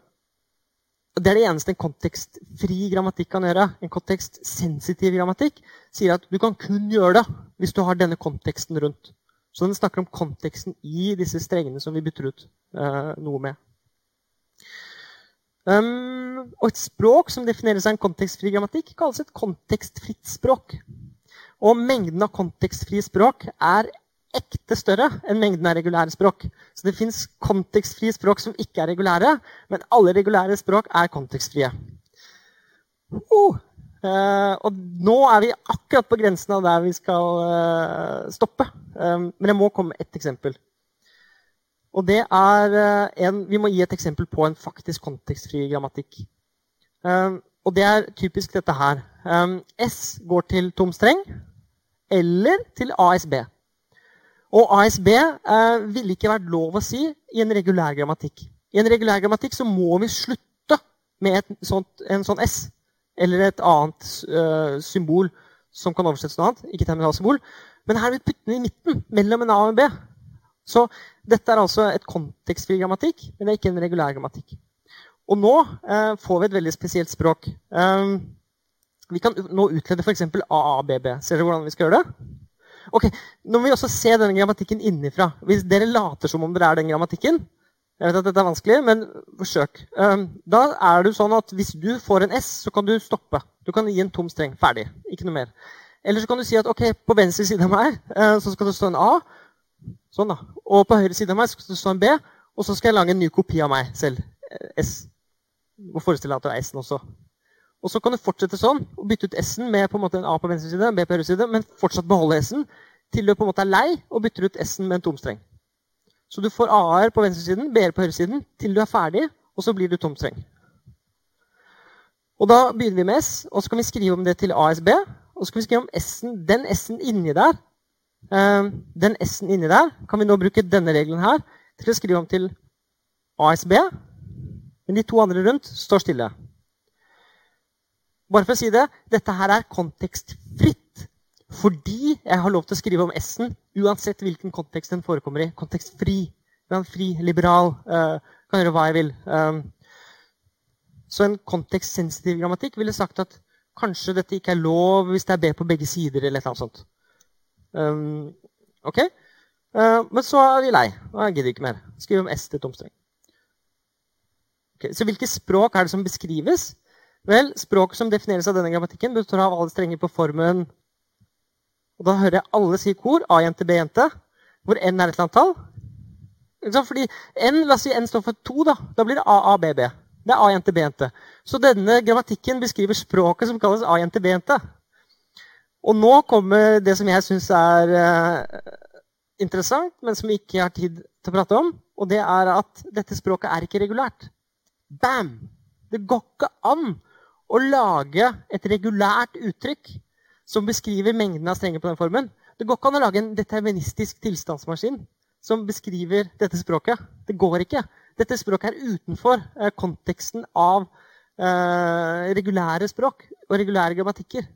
det er det eneste en kontekstfri grammatikk kan gjøre. En kontekstsensitiv grammatikk sier at du kan kun gjøre det hvis du har denne konteksten rundt. Så den snakker om konteksten i disse strengene som vi bytter ut eh, noe med. Um, og et språk som defineres av en kontekstfri grammatikk, kalles et kontekstfritt språk. Og mengden av kontekstfrie språk er ekte større enn mengden av regulære språk. Så det fins kontekstfrie språk som ikke er regulære, men alle regulære språk er kontekstfrie. Uh, uh, og nå er vi akkurat på grensen av der vi skal uh, stoppe. Um, men jeg må komme med ett eksempel. Og det er uh, en, Vi må gi et eksempel på en faktisk kontekstfri grammatikk. Um, og det er typisk dette her. Um, S går til tom streng eller til ASB. Og ASB ville ikke vært lov å si i en regulær grammatikk. I en regulær grammatikk så må vi slutte med sånt, en sånn S eller et annet uh, symbol som kan oversettes noe annet. ikke terminalsymbol. Men her vil vi putte den i midten, mellom en A og en B. Så dette er altså et kontekstfri grammatikk, men det er ikke en regulær grammatikk. Og nå eh, får vi et veldig spesielt språk. Um, vi kan nå utlede f.eks. AABB. Ser dere hvordan vi skal gjøre det? Ok, Nå må vi også se denne grammatikken innenfra. Hvis dere later som om dere er den grammatikken Jeg vet at dette er vanskelig, men forsøk. Um, da er det sånn at Hvis du får en S, så kan du stoppe. Du kan gi en tom streng. Ferdig. Ikke noe mer. Eller så kan du si at ok, på venstre side av meg uh, så skal det stå en A. Sånn da. Og på høyre side av meg skal det stå en B, og så skal jeg lage en ny kopi av meg selv. S. Og forestille deg at det er S-en også. Og så kan du fortsette sånn og bytte ut S-en med på en måte en A på venstre side, en B på høyre side, men fortsatt beholde S-en til du på en måte er lei og bytter ut S-en med en tomstreng. Så du får A-er på venstresiden, B-er på høyresiden til du er ferdig, og så blir du tomstreng. Og da begynner vi med S, og så kan vi skrive om det til ASB. Og så kan vi skrive om S-en, den S-en inni der Ehm, den S-en inni der kan vi nå bruke denne regelen her til å skrive om til ASB. Men de to andre rundt står stille. Bare for å si det dette her er kontekstfritt. Fordi jeg har lov til å skrive om S-en uansett hvilken kontekst den forekommer i. Kontekstfri. Fri, liberal. Uh, kan gjøre hva jeg vil. Um, så en kontekstsensitiv grammatikk ville sagt at kanskje dette ikke er lov hvis det er B på begge sider. eller et eller annet sånt. Um, ok? Uh, men så er vi lei. Jeg gidder ikke mer. Skriv om S til tomstreng. Okay, så hvilke språk er det som beskrives? Vel, Språket som defineres av denne grammatikken, består av alle strenger på formen Og da hører jeg alle si kor. A-jente, B-jente. Hvor N er et eller annet tall. Fordi N, La oss si N står for to. Da Da blir det A-A-B-B. Det er A-jente, B-jente. Så denne grammatikken beskriver språket som kalles A-jente, B-jente. Og nå kommer det som jeg syns er uh, interessant, men som vi ikke har tid til å prate om. Og det er at dette språket er ikke regulært. Bam! Det går ikke an å lage et regulært uttrykk som beskriver mengden av strenger på den formen. Det går ikke an å lage en deterministisk tilstandsmaskin som beskriver dette språket. Det går ikke. Dette språket er utenfor uh, konteksten av uh, regulære språk og regulære grammatikker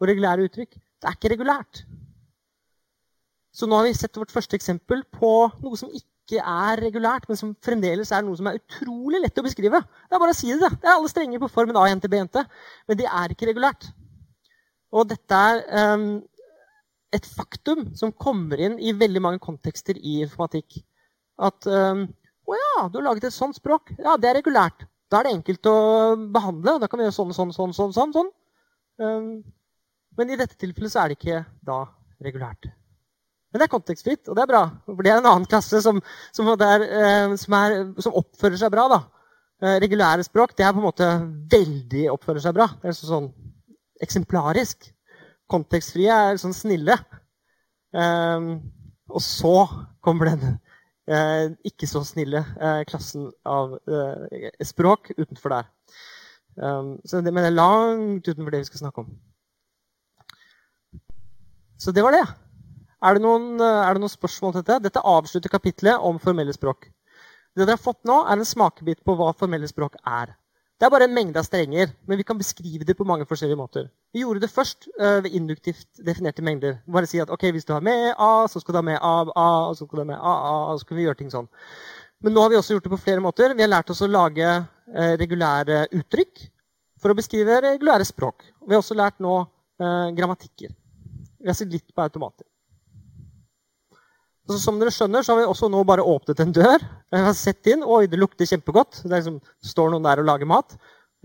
og regulære uttrykk. Det er ikke regulært. Så nå har vi sett vårt første eksempel på noe som ikke er regulært, men som fremdeles er noe som er utrolig lett å beskrive. Det er bare å si det. Det er alle strenger på formen A-jente, B-jente. Men det er ikke regulært. Og dette er um, et faktum som kommer inn i veldig mange kontekster i informatikk. At um, å ja, du har laget et sånt språk. Ja, det er regulært. Da er det enkelt å behandle. og Da kan vi gjøre sånn, sånn, sånn, sånn. sånn. Um, men i dette tilfellet så er det ikke da regulært. Men det er kontekstfritt, og det er bra. For det er en annen klasse som, som, er, som, er, som oppfører seg bra. da. Eh, regulære språk det er på en måte veldig oppfører seg bra. Det er sånn eksemplarisk. Kontekstfrie er sånn snille. Um, og så kommer den uh, ikke så snille uh, klassen av uh, språk utenfor der. Um, så det, men det er langt utenfor det vi skal snakke om. Så det var det. Er det, noen, eh, er det noen spørsmål til dette? Dette avslutter kapitlet om formelle språk. Det dere har fått nå, er en smakebit på hva formelle språk er. Det er bare en mengde av strenger, men vi kan beskrive det på mange forskjellige måter. Vi gjorde det først uh, ved induktivt definerte mengder. Bare si at ok, hvis du har med A, så skal du ha med A, A, og så skal du ha med A, A, og så kan vi gjøre ting sånn. Men nå har vi også gjort det på flere måter. Vi har lært oss å lage uh, regulære uttrykk for å beskrive regulære språk. Vi har også lært nå uh, grammatikker. Vi har sett litt på automater. Så som dere skjønner, så har vi også nå bare åpnet en dør. Jeg har sett inn, Oi, det lukter kjempegodt. Det liksom, står noen der og lager mat.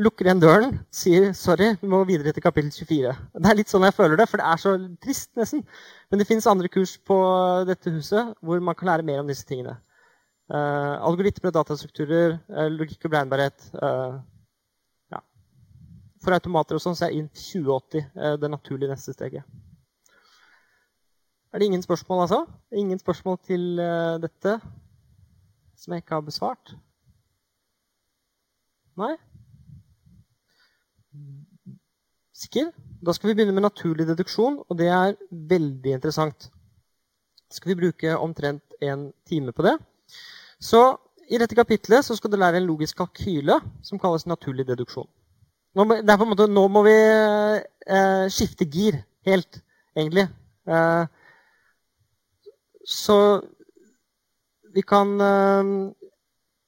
Lukker igjen døren, sier sorry, vi må videre til kapittel 24. Det er litt sånn jeg føler det, for det er så trist, nesten. Men det fins andre kurs på dette huset hvor man kan lære mer om disse tingene. Uh, algoritmer og datastrukturer, uh, logikk og blindbarhet, Uh, ja. For automater og sånn så er inn 2080 det naturlige neste steget. Er det ingen spørsmål, altså? Ingen spørsmål til uh, dette som jeg ikke har besvart? Nei? Sikker? Da skal vi begynne med naturlig deduksjon, og det er veldig interessant. Skal vi bruke omtrent en time på det. Så i dette kapitlet skal du lære en logisk kalkyle som kalles naturlig deduksjon. Nå, måte, nå må vi eh, skifte gir helt, egentlig. Eh, så vi kan uh,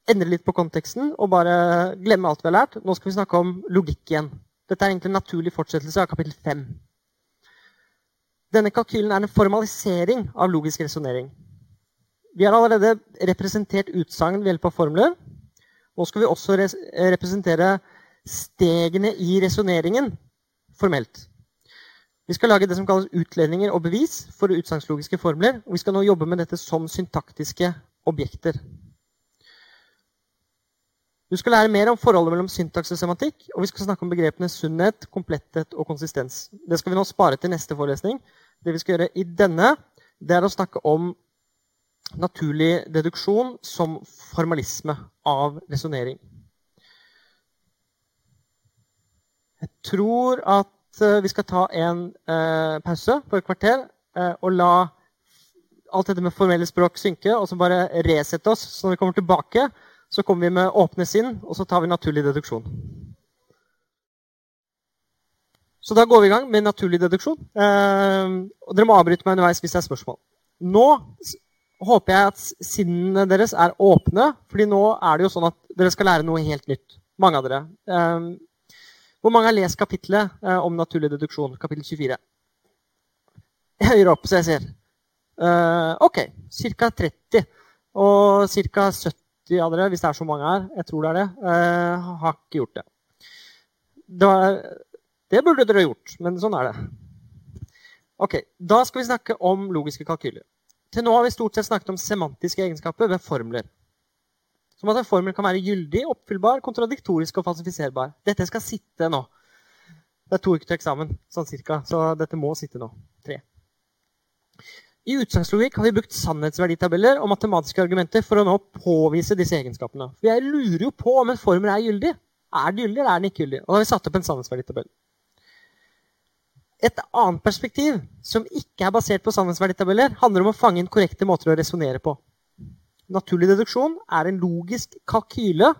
endre litt på konteksten og bare glemme alt vi har lært. Nå skal vi snakke om logikk igjen. Dette er egentlig en naturlig fortsettelse av kapittel 5. Denne kalkylen er en formalisering av logisk resonnering. Vi har allerede representert utsagn ved hjelp av formler. Nå skal vi også representere stegene i resonneringen formelt. Vi skal lage det som kalles utledninger og bevis for utsagnslogiske formler. og Vi skal nå jobbe med dette som syntaktiske objekter. Du skal lære mer om forholdet mellom syntaks og semantikk, og vi skal snakke om begrepene sunnhet, kompletthet og konsistens. Det skal vi nå spare til neste forelesning. Det vi skal gjøre i denne, det er å snakke om naturlig deduksjon som formalisme av resonnering. Jeg tror at Vi skal ta en eh, pause på et kvarter eh, og la alt dette med formelle språk synke, og så bare resette oss. Så når vi kommer tilbake, så kommer vi med åpne sinn, og så tar vi naturlig deduksjon. Så da går vi i gang med naturlig deduksjon. Eh, og dere må avbryte meg underveis hvis det er spørsmål. Nå håper jeg at sinnene deres er åpne, fordi nå er det jo sånn at dere skal lære noe helt nytt. Mange av dere. Eh, hvor mange har lest kapitlet eh, om naturlig deduksjon? Kapittel 24. Høyere opp, så jeg ser. Eh, ok, ca. 30. Og ca. 70 av dere, hvis det er så mange her, jeg tror det er det, eh, har ikke gjort det. Det, det burde dere gjort, men sånn er det. Ok, Da skal vi snakke om logiske kalkyler. Til nå har vi stort sett snakket om semantiske egenskaper ved formler. Som at en formel kan være gyldig, oppfyllbar, kontradiktorisk og falsifiserbar. Dette skal sitte nå. Det er to uker til eksamen, sånn cirka, så dette må sitte nå. Tre. I utsagnslogikk har vi brukt sannhetsverditabeller og matematiske argumenter for å nå påvise disse egenskapene. For Jeg lurer jo på om en formel er gyldig. Er den gyldig, eller er den ikke gyldig? Og da har vi satt opp en sannhetsverditabell. Et annet perspektiv, som ikke er basert på sannhetsverditabeller, handler om å fange inn korrekte måter å resonnere på. Naturlig deduksjon er en logisk kalkyle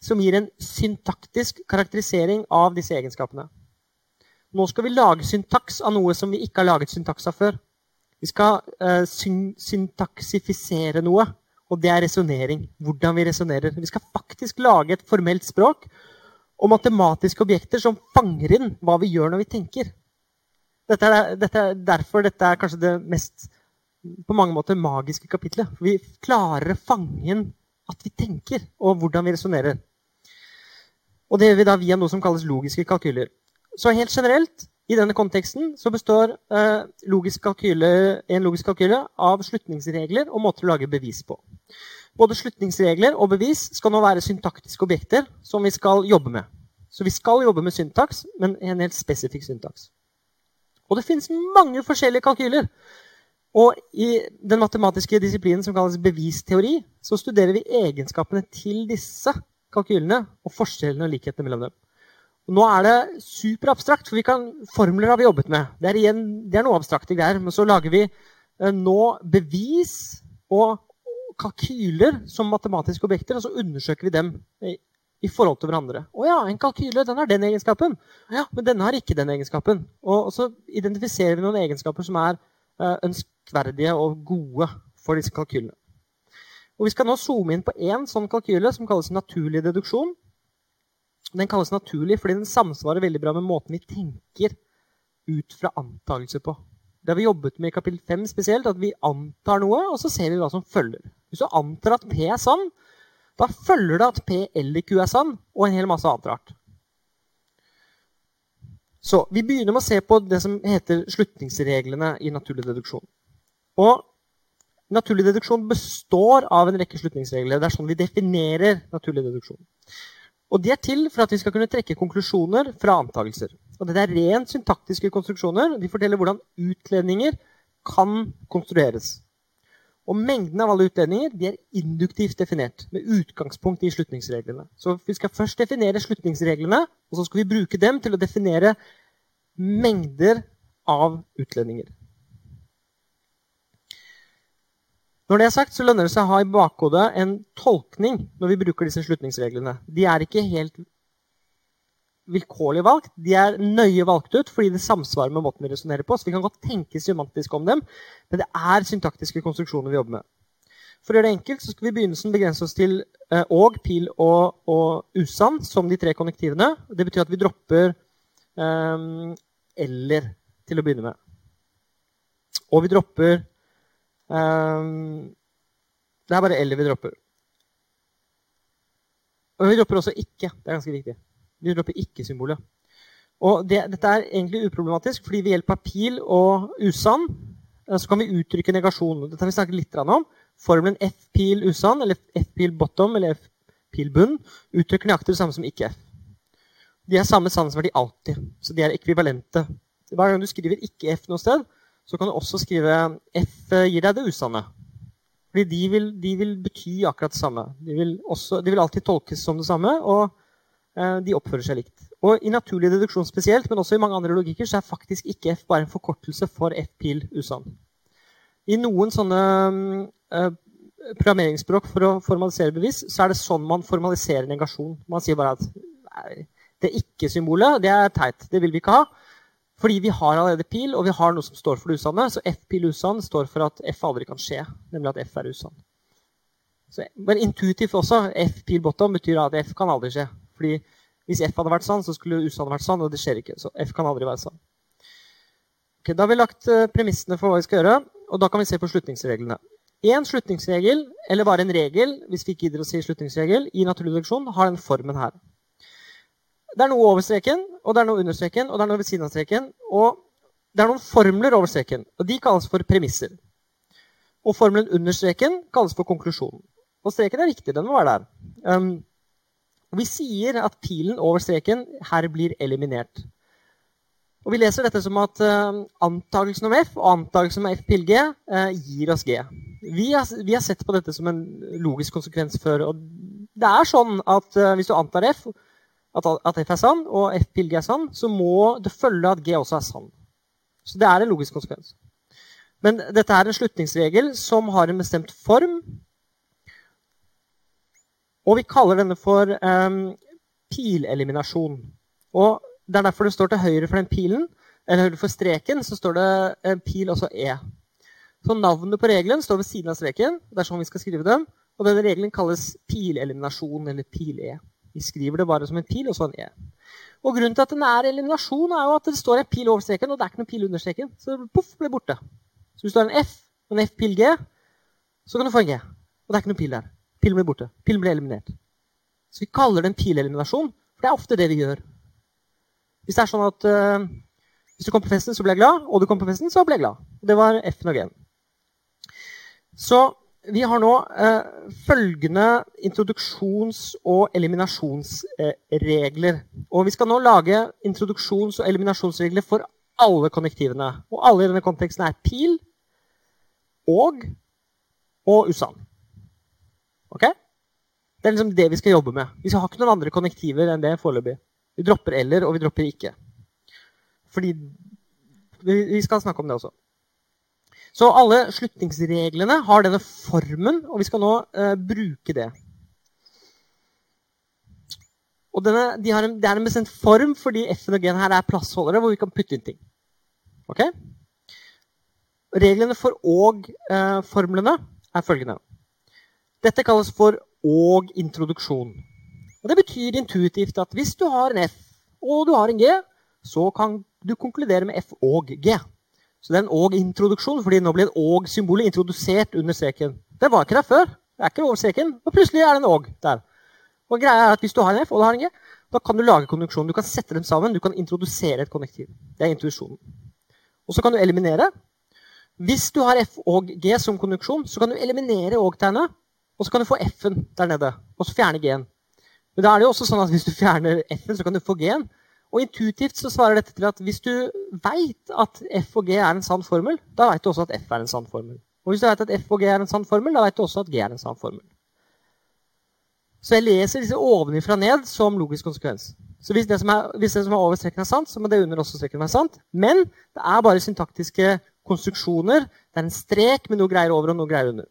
som gir en syntaktisk karakterisering av disse egenskapene. Nå skal vi lage syntaks av noe som vi ikke har laget syntaks av før. Vi skal uh, syn syntaksifisere noe, og det er resonnering. Hvordan vi resonnerer. Vi skal faktisk lage et formelt språk og matematiske objekter som fanger inn hva vi gjør når vi tenker. Dette er, dette er derfor dette er kanskje det mest på mange måter magiske kapitlet. Vi klarer å fange inn at vi tenker, og hvordan vi resonnerer. Og det gjør vi da via noe som kalles logiske kalkyler. Så helt generelt, i denne konteksten, så består eh, logisk kalkyle, en logisk kalkyle av slutningsregler og måter å lage bevis på. Både slutningsregler og bevis skal nå være syntaktiske objekter som vi skal jobbe med. Så vi skal jobbe med syntaks, men en helt spesifikk syntaks. Og det finnes mange forskjellige kalkyler. Og i den matematiske disiplinen som kalles bevisteori, så studerer vi egenskapene til disse kalkylene og forskjellene og likhetene mellom dem. Og nå er det superabstrakt, for vi kan, formler har vi jobbet med. Det er, igjen, det er noe abstrakte greier. Men så lager vi eh, nå bevis og kalkyler som matematiske objekter, og så undersøker vi dem i forhold til hverandre. Å ja, en kalkyle den har den egenskapen. Ja, Men denne har ikke den egenskapen. Og, så identifiserer vi noen egenskaper som er ønskverdige og gode for disse kalkylene. Og Vi skal nå zoome inn på én sånn kalkyle som kalles naturlig deduksjon. Den kalles naturlig fordi den samsvarer veldig bra med måten vi tenker ut fra antakelser på. Det har vi jobbet med i kapittel 5 spesielt, at vi antar noe, og så ser vi hva som følger. Hvis du antar at P er sann, da følger det at P eller Q er sann, og en hel masse annet rart. Så Vi begynner med å se på det som heter slutningsreglene i naturlig deduksjon. Og Naturlig deduksjon består av en rekke slutningsregler. Det er sånn vi definerer naturlig deduksjon. Og De er til for at vi skal kunne trekke konklusjoner fra antakelser. Og Dette er rent syntaktiske konstruksjoner. De forteller hvordan utledninger kan konstrueres. Og mengden av alle utledninger de er induktivt definert med utgangspunkt i slutningsreglene. Så vi skal først definere slutningsreglene, og så skal vi bruke dem til å definere mengder av utledninger. Når det er sagt, så lønner det seg å ha i bakhodet en tolkning når vi bruker disse slutningsreglene. De er ikke helt vilkårlig valgt. De er nøye valgt ut fordi det samsvarer med måten vi resonnerer på. Så vi kan godt tenke semantisk om dem, men det er syntaktiske konstruksjoner vi jobber med. For å gjøre det enkelt så skal vi i begynnelsen begrense oss til eh, og, pil og, og usann som de tre konnektivene. Det betyr at vi dropper eh, eller til å begynne med. Og vi dropper eh, Det er bare eller vi dropper. Og vi dropper også ikke. Det er ganske viktig. Vi dropper ikke-symbolet. Og det, Dette er egentlig uproblematisk, fordi ved hjelp av pil og usann eh, så kan vi uttrykke negasjon. Dette har vi snakket litt om. Formelen f-pil usann, eller f-pil bottom, eller f-pil bunn, uttrykker nøyaktig det samme som ikke-f. De er samme sannhetsverdi alltid, så de er ekvivalente. Hver gang du skriver ikke-f noe sted, så kan du også skrive f gir deg det usanne. Fordi de vil, de vil bety akkurat det samme. De vil, også, de vil alltid tolkes som det samme. og Eh, de oppfører seg likt. Og I naturlig deduksjon spesielt, men også i mange andre logikker, så er faktisk ikke F bare en forkortelse for F-pil usann. I noen sånne uh, programmeringsspråk for å formalisere bevis, så er det sånn man formaliserer negasjon. Man sier bare at nei, det ikke-symbolet det er teit. Det vil vi ikke ha. Fordi vi har allerede pil, og vi har noe som står for det usanne. Så F-pil usann står for at F aldri kan skje, nemlig at F er usann. Men intuitivt også. F-pil bottom betyr at F kan aldri skje. Fordi hvis F hadde vært sann, så skulle USA hadde vært sann, og det skjer ikke. Så F kan aldri være sann. Okay, da har vi lagt uh, premissene for hva vi skal gjøre, og da kan vi se på slutningsreglene. Én slutningsregel, eller bare en regel, hvis vi ikke gidder å si slutningsregel, i naturlig reduksjon har den formen her. Det er noe over streken, og det er noe under streken, og det er noe ved siden av streken. Og det er noen formler over streken, og de kalles for premisser. Og formelen under streken kalles for konklusjonen. Og streken er viktig, den må være der. Um, og Vi sier at pilen over streken her blir eliminert. Og Vi leser dette som at uh, antakelsen om F og antakelsen om F pil G uh, gir oss G. Vi har, vi har, sett på dette som en logisk konsekvens før. og det er sånn at uh, Hvis du antar F, at, at, F er sann, og F pil G er sann, så må det følge at G også er sann. Så det er en logisk konsekvens. Men dette er en slutningsregel som har en bestemt form, og vi kaller denne for um, pileliminasjon. Og Det er derfor det står til høyre for den pilen, eller høyre for streken, så står det uh, pil altså E. Så navnet på regelen står ved siden av streken. Det er sånn vi skal skrive dem. Og denne regelen kalles pileliminasjon, eller pil-E. Vi skriver det bare som en pil og så en E. Og Grunnen til at den er eliminasjon, er jo at det står en pil over streken, og det er ikke noen pil under streken. Så poff, blir borte. Så hvis du har en F og en F-pil G, så kan du få en G. Og det er ikke noen pil der. Pilen blir borte. Pilen blir eliminert. Så vi kaller det en pileliminasjon, for det er ofte det vi gjør. Hvis det er sånn at uh, hvis du kom på festen, så ble jeg glad, og du kom på festen, så ble jeg glad. Det var F-en og G-en. Så vi har nå uh, følgende introduksjons- og eliminasjonsregler. Og vi skal nå lage introduksjons- og eliminasjonsregler for alle konnektivene. Og alle i denne konteksten er pil og og usann. Ok? Det er liksom det vi skal jobbe med. Vi har ikke noen andre konnektiver enn det foreløpig. Vi dropper eller, og vi dropper ikke. Fordi Vi skal snakke om det også. Så alle slutningsreglene har denne formen, og vi skal nå uh, bruke det. Og denne, de en, Det er en bestemt form fordi f-en og g-en her er plassholdere hvor vi kan putte inn ting. Ok? Reglene for og-formlene er følgende. Dette kalles for og-introduksjon. Og Det betyr intuitivt at hvis du har en f og du har en g, så kan du konkludere med f og g. Så det er en og-introduksjon, fordi nå blir en og-symbolet introdusert under streken. Det var ikke der før. Det er ikke over streken, og plutselig er det en og der. Og greia er at Hvis du har en f og du har en g, da kan du lage konduksjonen. Du kan sette dem sammen, du kan introdusere et konnektiv. Det er intuisjonen. Og så kan du eliminere. Hvis du har f og g som konduksjon, så kan du eliminere og-tegnet, og så kan du få f-en der nede, og så fjerne g-en. Men da er det jo også sånn at hvis du fjerner f-en, så kan du få g-en. Og intuitivt så svarer dette til at hvis du veit at f og g er en sann formel, da veit du også at f er en sann formel. Og hvis du vet at f og g er en sann formel, da veit du også at g er en sann formel. Så jeg leser disse ovenifra ned som logisk konsekvens. Så hvis det som er, det som er over streken er sant, så må det under også streken være sant. Men det er bare syntaktiske konstruksjoner. Det er en strek med noe greier over og noe greier under.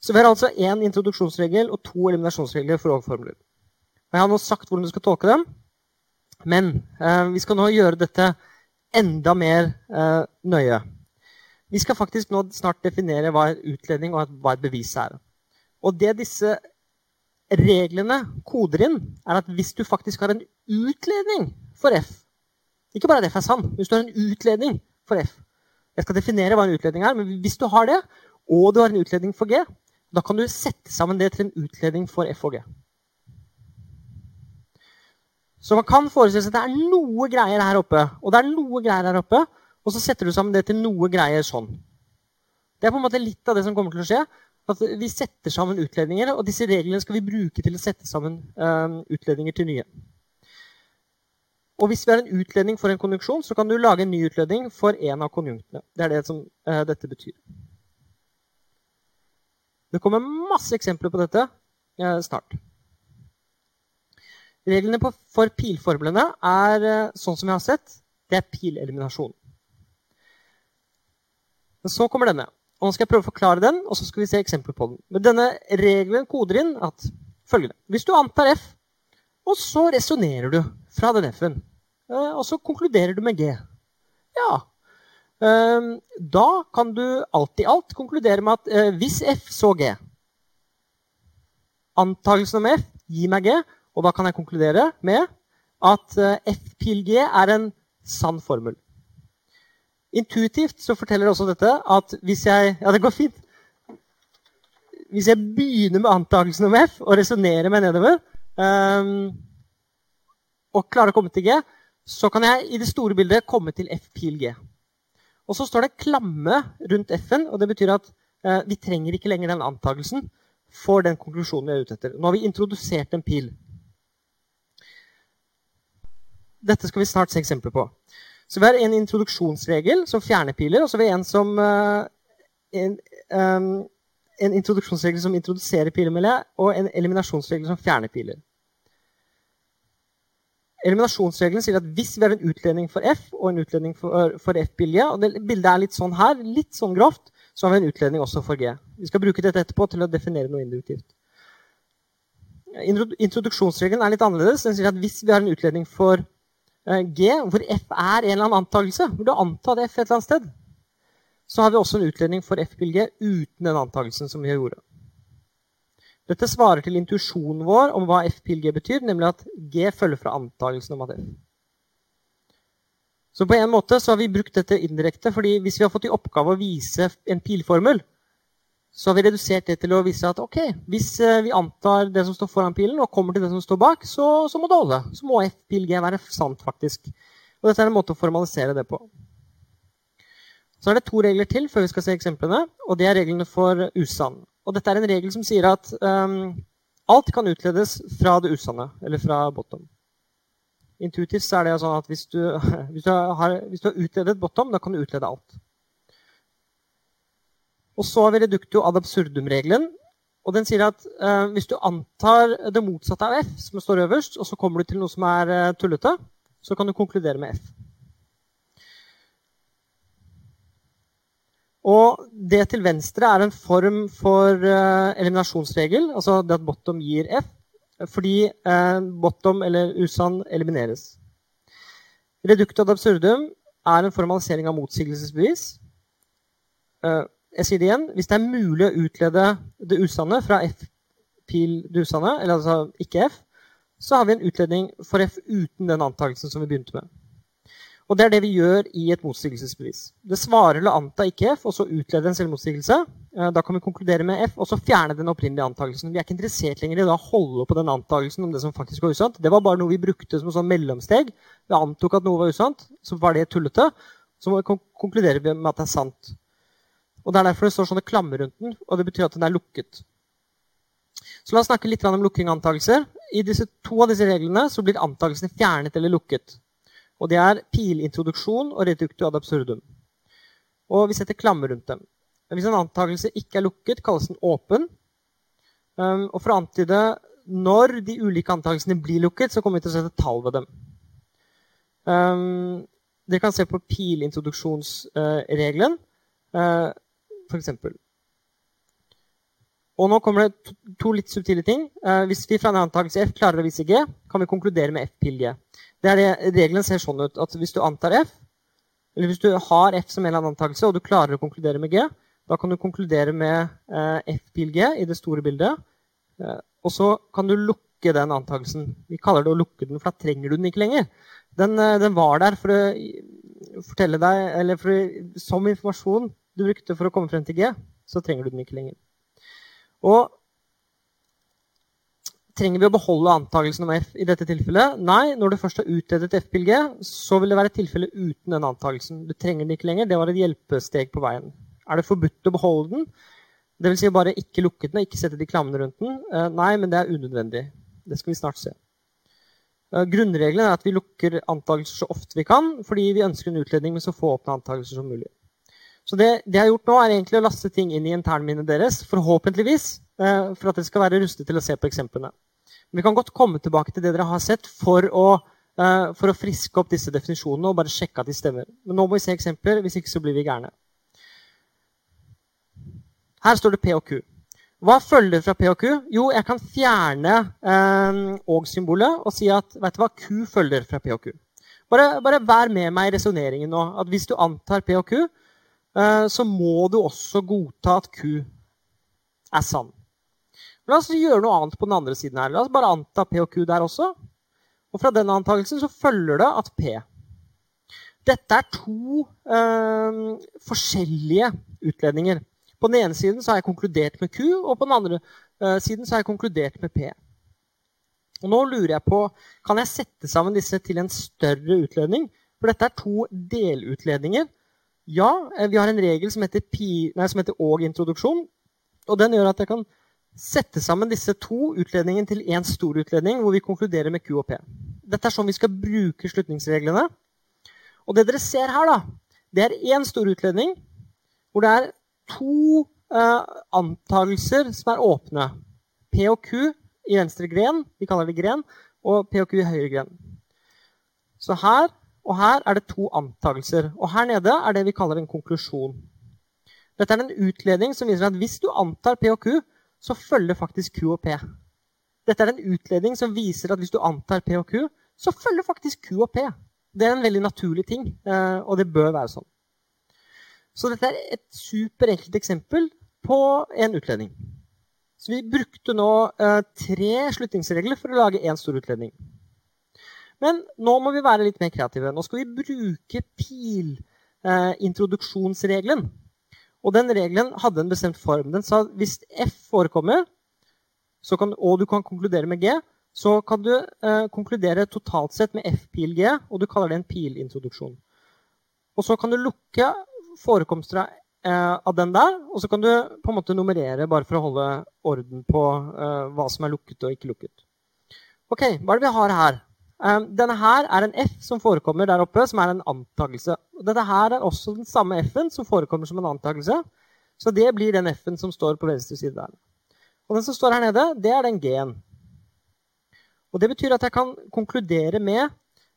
Så vi har altså én introduksjonsregel og to eliminasjonsregler for overformler. Jeg har nå sagt hvordan du skal tolke dem. Men eh, vi skal nå gjøre dette enda mer eh, nøye. Vi skal faktisk nå snart definere hva en utledning og hva et bevis er. Og det disse reglene koder inn, er at hvis du faktisk har en utledning for F Ikke bare at F er sann, hvis du har en utledning for F Jeg skal definere hva en utledning er, men hvis du har det, og du har en utledning for G, da kan du sette sammen det til en utledning for F og G. Så man kan forestille seg at det er noe greier her oppe, og det er noe greier her oppe, og så setter du sammen det til noe greier sånn. Det er på en måte litt av det som kommer til å skje. At vi setter sammen utledninger, og disse reglene skal vi bruke til å sette sammen um, utledninger til nye. Og hvis vi har en utledning for en konjunksjon, så kan du lage en ny utledning for en av konjunktene. Det er det som uh, dette betyr. Det kommer masse eksempler på dette uh, snart. Reglene for pilformlene er eh, sånn som vi har sett. Det er pileliminasjon. Men så kommer denne. Og nå skal jeg prøve å forklare den, og så skal vi se eksempler på den. Men denne regelen koder inn at følgende Hvis du antar F, og så resonnerer du fra den F-en, eh, og så konkluderer du med G Ja. Eh, da kan du alt i alt konkludere med at hvis F, så G. Antakelsen om F gir meg G, og da kan jeg konkludere med at eh, f pil g er en sann formel. Intuitivt så forteller også dette at hvis jeg Ja, det går fint. Hvis jeg begynner med antakelsen om f og resonnerer meg nedover, um, og klarer å komme til g, så kan jeg i det store bildet komme til f pil g. Og så står det klamme rundt f-en, og det betyr at eh, vi trenger ikke lenger den antakelsen for den konklusjonen vi er ute etter. Nå har vi introdusert en pil. Dette skal vi snart se eksempler på. Så Vi har en introduksjonsregel som fjerner piler, og så har vi en som eh, en, um, en, introduksjonsregel som introduserer piler, og en eliminasjonsregel som fjerner piler. Eliminasjonsregelen sier at hvis vi har en utledning for F og en utledning for, for F-bilje, og det bildet er litt sånn her, litt sånn grovt, så har vi en utledning også for G. Vi skal bruke dette etterpå til å definere noe induktivt. Introduksjonsregelen er litt annerledes. Den sier at hvis vi har en utledning for G, hvor F er en eller annen antakelse, hvor du har antatt F et eller annet sted, så har vi også en utledning for F til uten den antakelsen som vi gjorde. Dette svarer til intuisjonen vår om hva F pil G betyr, nemlig at G følger fra antakelsen om at F. Så på en måte så har vi brukt dette indirekte, fordi hvis vi har fått i oppgave å vise en pilformel, så har vi redusert det til å vise at ok, hvis eh, vi antar det som står foran pilen, og kommer til det som står bak, så, så må det holde. Så må F pil G være sant, faktisk. Og dette er en måte å formalisere det på. Så er det to regler til før vi skal se eksemplene, og det er reglene for usann. Og dette er en regel som sier at um, alt kan utledes fra det usanne, eller fra bottom. Intuitivt så er det sånn at hvis du, hvis du, har, hvis du har utledet bottom, da kan du utlede alt. Og så har vi reductio ad absurdum-regelen. Og den sier at uh, hvis du antar det motsatte av F, som står øverst, og så kommer du til noe som er uh, tullete, så kan du konkludere med F. Og det til venstre er en form for uh, eliminasjonsregel, altså det at bottom gir F. fordi eh, bottom eller usann elimineres. Reducto ad absurdum er en formalisering av motsigelsesbevis. Eh, jeg sier det igjen. Hvis det er mulig å utlede det usanne fra F-pil det usanne, eller altså ikke F, så har vi en utledning for F uten den antakelsen som vi begynte med. Og det er det vi gjør i et motsigelsesbevis. Det svarer eller anta ikke F, og så utlede en selvmotsigelse. Eh, da kan vi konkludere med F, og så fjerne den opprinnelige antakelsen. Vi er ikke interessert lenger i å holde på den antakelsen om det som faktisk var usant. Det var bare noe vi brukte som sånn mellomsteg. Vi antok at noe var usant, så var det tullete. Så konkluderer vi med at det er sant. Og Det er derfor det står sånne klammer rundt den, og det betyr at den er lukket. Så La oss snakke litt om lukking av antakelser. I disse, to av disse reglene blir antakelsene fjernet eller lukket. Og det er pilintroduksjon og reductio ad absurdum. Og vi setter klammer rundt dem. Hvis en antakelse ikke er lukket, kalles den åpen. Um, og for å antyde når de ulike antakelsene blir lukket, så kommer vi til å sette tall ved dem. Um, dere kan se på pilintroduksjonsregelen, uh, f.eks. Og nå kommer det to, litt subtile ting. Uh, hvis vi fra en antakelse F klarer å vise G, kan vi konkludere med F pil G. Det er det, Regelen ser sånn ut at hvis du antar F, eller hvis du har F som en eller annen antakelse, og du klarer å konkludere med G, da kan du konkludere med eh, F pil G i det store bildet. Eh, og så kan du lukke den antakelsen. Vi kaller det å lukke den, for da trenger du den ikke lenger. Den, eh, den var der for å fortelle deg, eller for, som informasjon du brukte for å komme frem til G, så trenger du den ikke lenger. Og Trenger vi å beholde antakelsen om F i dette tilfellet? Nei, når du først har utledet F-pil-G, så vil det være et tilfelle uten den antakelsen. Du trenger den ikke lenger. Det var et hjelpesteg på veien. Er det forbudt å beholde den? Det vil si bare ikke lukke den og ikke sette de klammene rundt den? Eh, nei, men det er unødvendig. Det skal vi snart se. Eh, grunnregelen er at vi lukker antakelser så ofte vi kan, fordi vi ønsker en utledning med så få åpne antakelser som mulig. Så det, det jeg har gjort nå, er egentlig å laste ting inn i internminnet deres, forhåpentligvis, eh, for at dere skal være rustet til å se på eksemplene. Vi kan godt komme tilbake til det dere har sett, for å, uh, for å friske opp disse definisjonene og bare sjekke at de stemmer. Men nå må vi se eksempler, hvis ikke så blir vi gærne. Her står det P og Q. Hva følger fra P og Q? Jo, jeg kan fjerne eh, og-symbolet og si at vet du hva, Q følger fra P og Q. Bare, bare vær med meg i resonneringen nå. at Hvis du antar P og Q, eh, så må du også godta at Q er sann. La oss gjøre noe annet på den andre siden her. La oss bare anta P og Q der også. Og fra den antakelsen så følger det at P Dette er to øh, forskjellige utledninger. På den ene siden så har jeg konkludert med Q, og på den andre øh, siden så har jeg konkludert med P. Og nå lurer jeg på, Kan jeg sette sammen disse til en større utledning? For dette er to delutledninger. Ja, eh, vi har en regel som heter, pi, nei, som heter og-introduksjon. Og den gjør at jeg kan sette sammen disse to utledningene til én stor utledning, hvor vi konkluderer med Q og P. Dette er sånn vi skal bruke slutningsreglene. Og det dere ser her, da, det er én stor utledning hvor det er to uh, antagelser som er åpne. P og Q i venstre gren, vi kaller det gren, og P og Q i høyre gren. Så her og her er det to antagelser. Og her nede er det vi kaller en konklusjon. Dette er en utledning som viser at hvis du antar P og Q, så følger faktisk Q og P. Dette er en utledning som viser at hvis du antar P og Q, så følger faktisk Q og P. Det er en veldig naturlig ting, eh, og det bør være sånn. Så dette er et superenkelt eksempel på en utledning. Så vi brukte nå eh, tre slutningsregler for å lage én stor utledning. Men nå må vi være litt mer kreative. Nå skal vi bruke pilintroduksjonsregelen. Og den regelen hadde en bestemt form. Den sa at hvis F forekommer, kan, og du kan konkludere med G, så kan du eh, konkludere totalt sett med F-pil G, og du kaller det en pilintroduksjon. Og så kan du lukke forekomster eh, av den der, og så kan du på en måte nummerere bare for å holde orden på eh, hva som er lukket og ikke lukket. Ok, Hva er det vi har her? Um, denne her er en F som forekommer der oppe, som er en antakelse. Dette her er også den samme F-en som forekommer som en antakelse. Så det blir den F-en som står på venstre side der. Og den som står her nede, det er den G-en. Og Det betyr at jeg kan konkludere med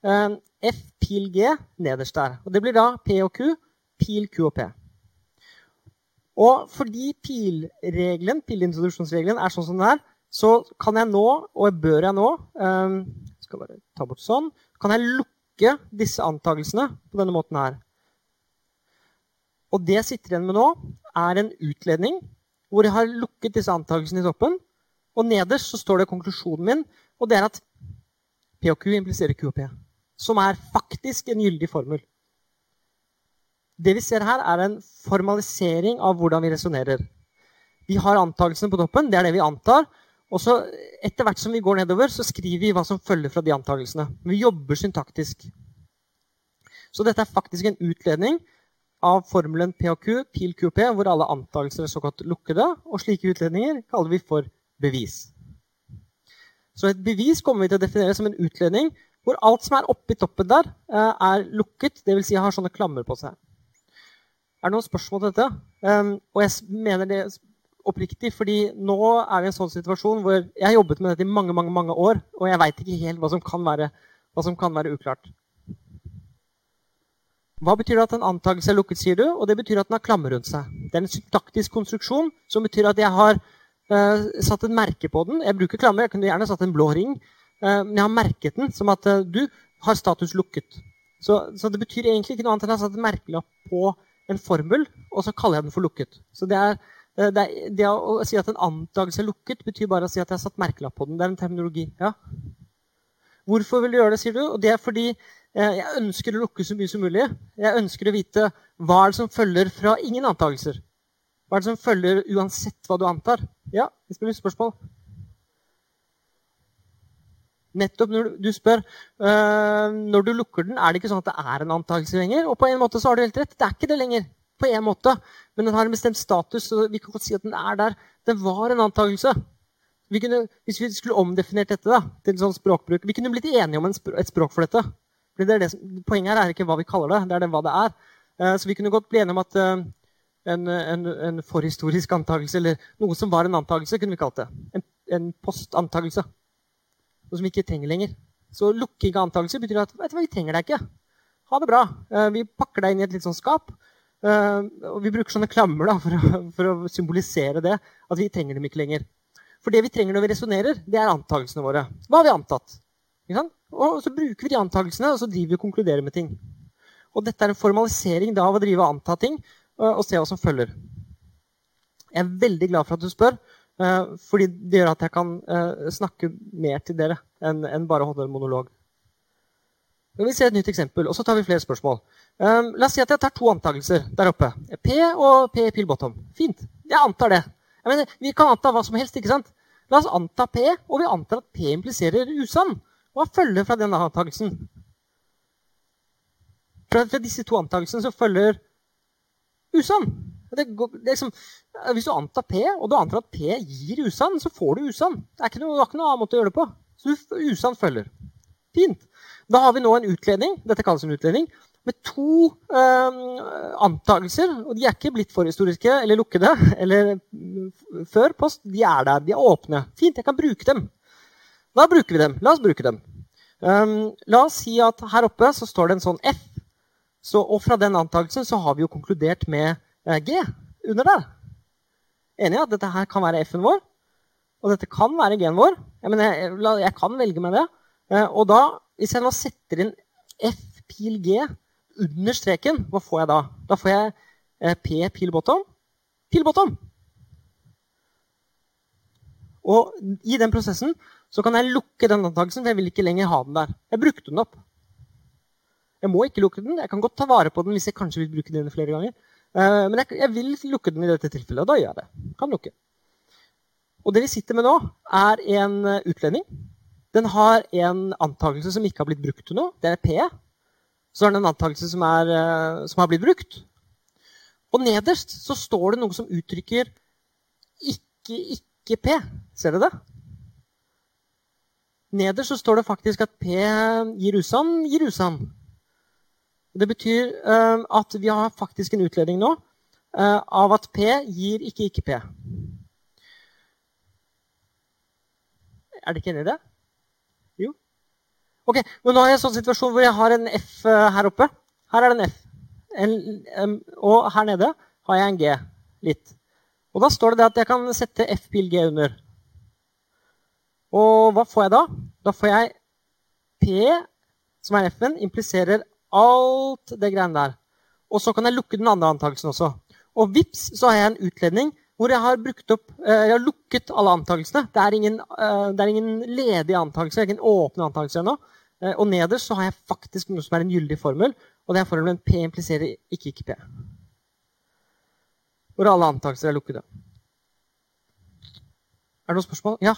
um, F pil G nederst der. Og Det blir da P og Q, pil Q og P. Og fordi pilregelen, pilintroduksjonsregelen er sånn som den er, så kan jeg nå, og bør jeg nå um, skal bare ta bort sånn, kan jeg lukke disse antakelsene på denne måten her. Og det jeg sitter igjen med nå, er en utledning hvor jeg har lukket disse antakelsene i toppen. Og nederst så står det konklusjonen min, og det er at P og Q impliserer Q og P. Som er faktisk en gyldig formel. Det vi ser her, er en formalisering av hvordan vi resonnerer. Vi har antakelsene på toppen. Det er det vi antar. Og så Etter hvert som vi går nedover, så skriver vi hva som følger fra de antakelsene. Vi jobber syntaktisk. Så dette er faktisk en utledning av formelen P og Q, pil Q og P, hvor alle antakelser er såkalt lukkede. Og slike utledninger kaller vi for bevis. Så et bevis kommer vi til å definere som en utledning hvor alt som er oppi toppen der, eh, er lukket. Dvs. Si har sånne klammer på seg. Er det noen spørsmål til dette? Um, og jeg mener det oppriktig, fordi nå er vi i en sånn situasjon hvor jeg har jobbet med dette i mange mange, mange år, og jeg veit ikke helt hva som, kan være, hva som kan være uklart. Hva betyr det at en antakelse er lukket, sier du? Og det betyr at den har klammer rundt seg. Det er en syntaktisk konstruksjon som betyr at jeg har uh, satt et merke på den. Jeg bruker klammer, jeg kunne gjerne satt en blå ring, uh, men jeg har merket den som at uh, du har status lukket. Så, så, det betyr egentlig ikke noe annet enn at jeg har satt en merkelapp på en formel, og så kaller jeg den for lukket. Så det er det, det, å si at en antakelse er lukket, betyr bare å si at jeg har satt merkelapp på den. Det er en terminologi. Ja. Hvorfor vil du gjøre det, sier du? Og det er fordi eh, jeg ønsker å lukke så mye som mulig. Jeg ønsker å vite hva er det som følger fra ingen antakelser. Hva er det som følger uansett hva du antar? Ja, det spør spørsmål. Nettopp når du spør øh, når du lukker den, er det ikke sånn at det er en antakelse lenger. Og på en måte så har du helt rett. Det er ikke det lenger på en måte, men den har en bestemt status. så vi kan godt si at den er der. Den var en antakelse. Vi kunne, hvis vi skulle omdefinert dette da, til sånn språkbruk Vi kunne blitt enige om språk, et språk for dette. Det det som, poenget her er ikke hva vi kaller det, det er det hva det er. Uh, så vi kunne godt bli enige om at uh, en, en, en, forhistorisk antakelse, eller noe som var en antakelse, kunne vi kalt det. En, en postantakelse. Noe som vi ikke trenger lenger. Så lukking av antakelser betyr at vet du hva, vi trenger deg ikke. Ha det bra. Uh, vi pakker deg inn i et litt sånn skap. Uh, og vi bruker sånne klammer da, for, å, for, å, symbolisere det. At vi trenger dem ikke lenger. For det vi trenger når vi resonnerer, det er antakelsene våre. Hva har vi antatt? Og så bruker vi de antakelsene, og så driver vi og konkluderer med ting. Og dette er en formalisering da, av å drive og anta ting uh, og se hva som følger. Jeg er veldig glad for at du spør, uh, fordi det gjør at jeg kan snakke mer til dere enn en bare å holde en monolog. Men vi ser et nytt eksempel, og så tar vi flere spørsmål. Um, la oss si at jeg tar to antakelser der oppe. P og P pill bottom. Fint. Jeg antar det. Jeg mener, vi kan anta hva som helst. ikke sant? La oss anta P, og vi antar at P impliserer usann. Hva følger fra denne antakelsen? Fra, fra disse to antakelsene så følger usann. Det, det liksom, hvis du antar P, og du antar at P gir usann, så får du usann. Det er ikke noe, ikke noe annen måte å gjøre det på. Så usann følger. Fint. Da har vi nå en utledning dette kalles en utledning, med to eh, antakelser. og De er ikke blitt forhistoriske eller lukkede eller før post. De er der. De er åpne. Fint, jeg kan bruke dem. Da bruker vi dem. La oss bruke dem. Um, la oss si at her oppe så står det en sånn F. Så, og fra den antakelsen så har vi jo konkludert med eh, G under der. Enig i at dette her kan være F-en vår, og dette kan være G-en vår. Jeg, mener, jeg, jeg, kan velge meg det. Eh, og da hvis jeg nå setter inn F pil G under streken, hva får jeg da? Da får jeg eh, P pil bottom, pil bottom. Og i den prosessen så kan jeg lukke den antakelsen, for jeg vil ikke lenger ha den der. Jeg brukte den opp. Jeg må ikke lukke den. Jeg kan godt ta vare på den hvis jeg kanskje vil bruke den flere ganger. Eh, men jeg, jeg vil lukke den i dette tilfellet, og da gjør jeg det. Kan lukke. Og det vi sitter med nå, er en eh, utlending den har en antakelse som ikke har blitt brukt til noe. Det er P. Så er det en antakelse som, er, eh, som har blitt brukt. Og nederst så står det noe som uttrykker ikke, ikke P. Ser dere det? Nederst så står det faktisk at P gir usann, gir usann. Det betyr uh, at vi har faktisk en utledning nå uh, av at P gir ikke ikke P. Er dere ikke enig i det? Ok, men Nå har jeg en sånn situasjon hvor jeg har en F eh, her oppe. Her er det en F. En, um, og her nede har jeg en G. Litt. Og da står det at jeg kan sette F-pil G under. Og hva får jeg da? Da får jeg P, som er F-en, impliserer alt det greiene der. Og så kan jeg lukke den andre antakelsen også. Og vips, så har jeg en utledning hvor jeg har, opp, eh, jeg har lukket alle antakelsene. Det er ingen, eh, det er ingen ledige antakelser, ingen åpne antakelser ennå. Eh, og nederst så har jeg faktisk noe som er en gyldig formel, og det er formelen P impliserer ikke ikke P. Hvor alle antakelser er lukkede. Er det noen spørsmål? Ja?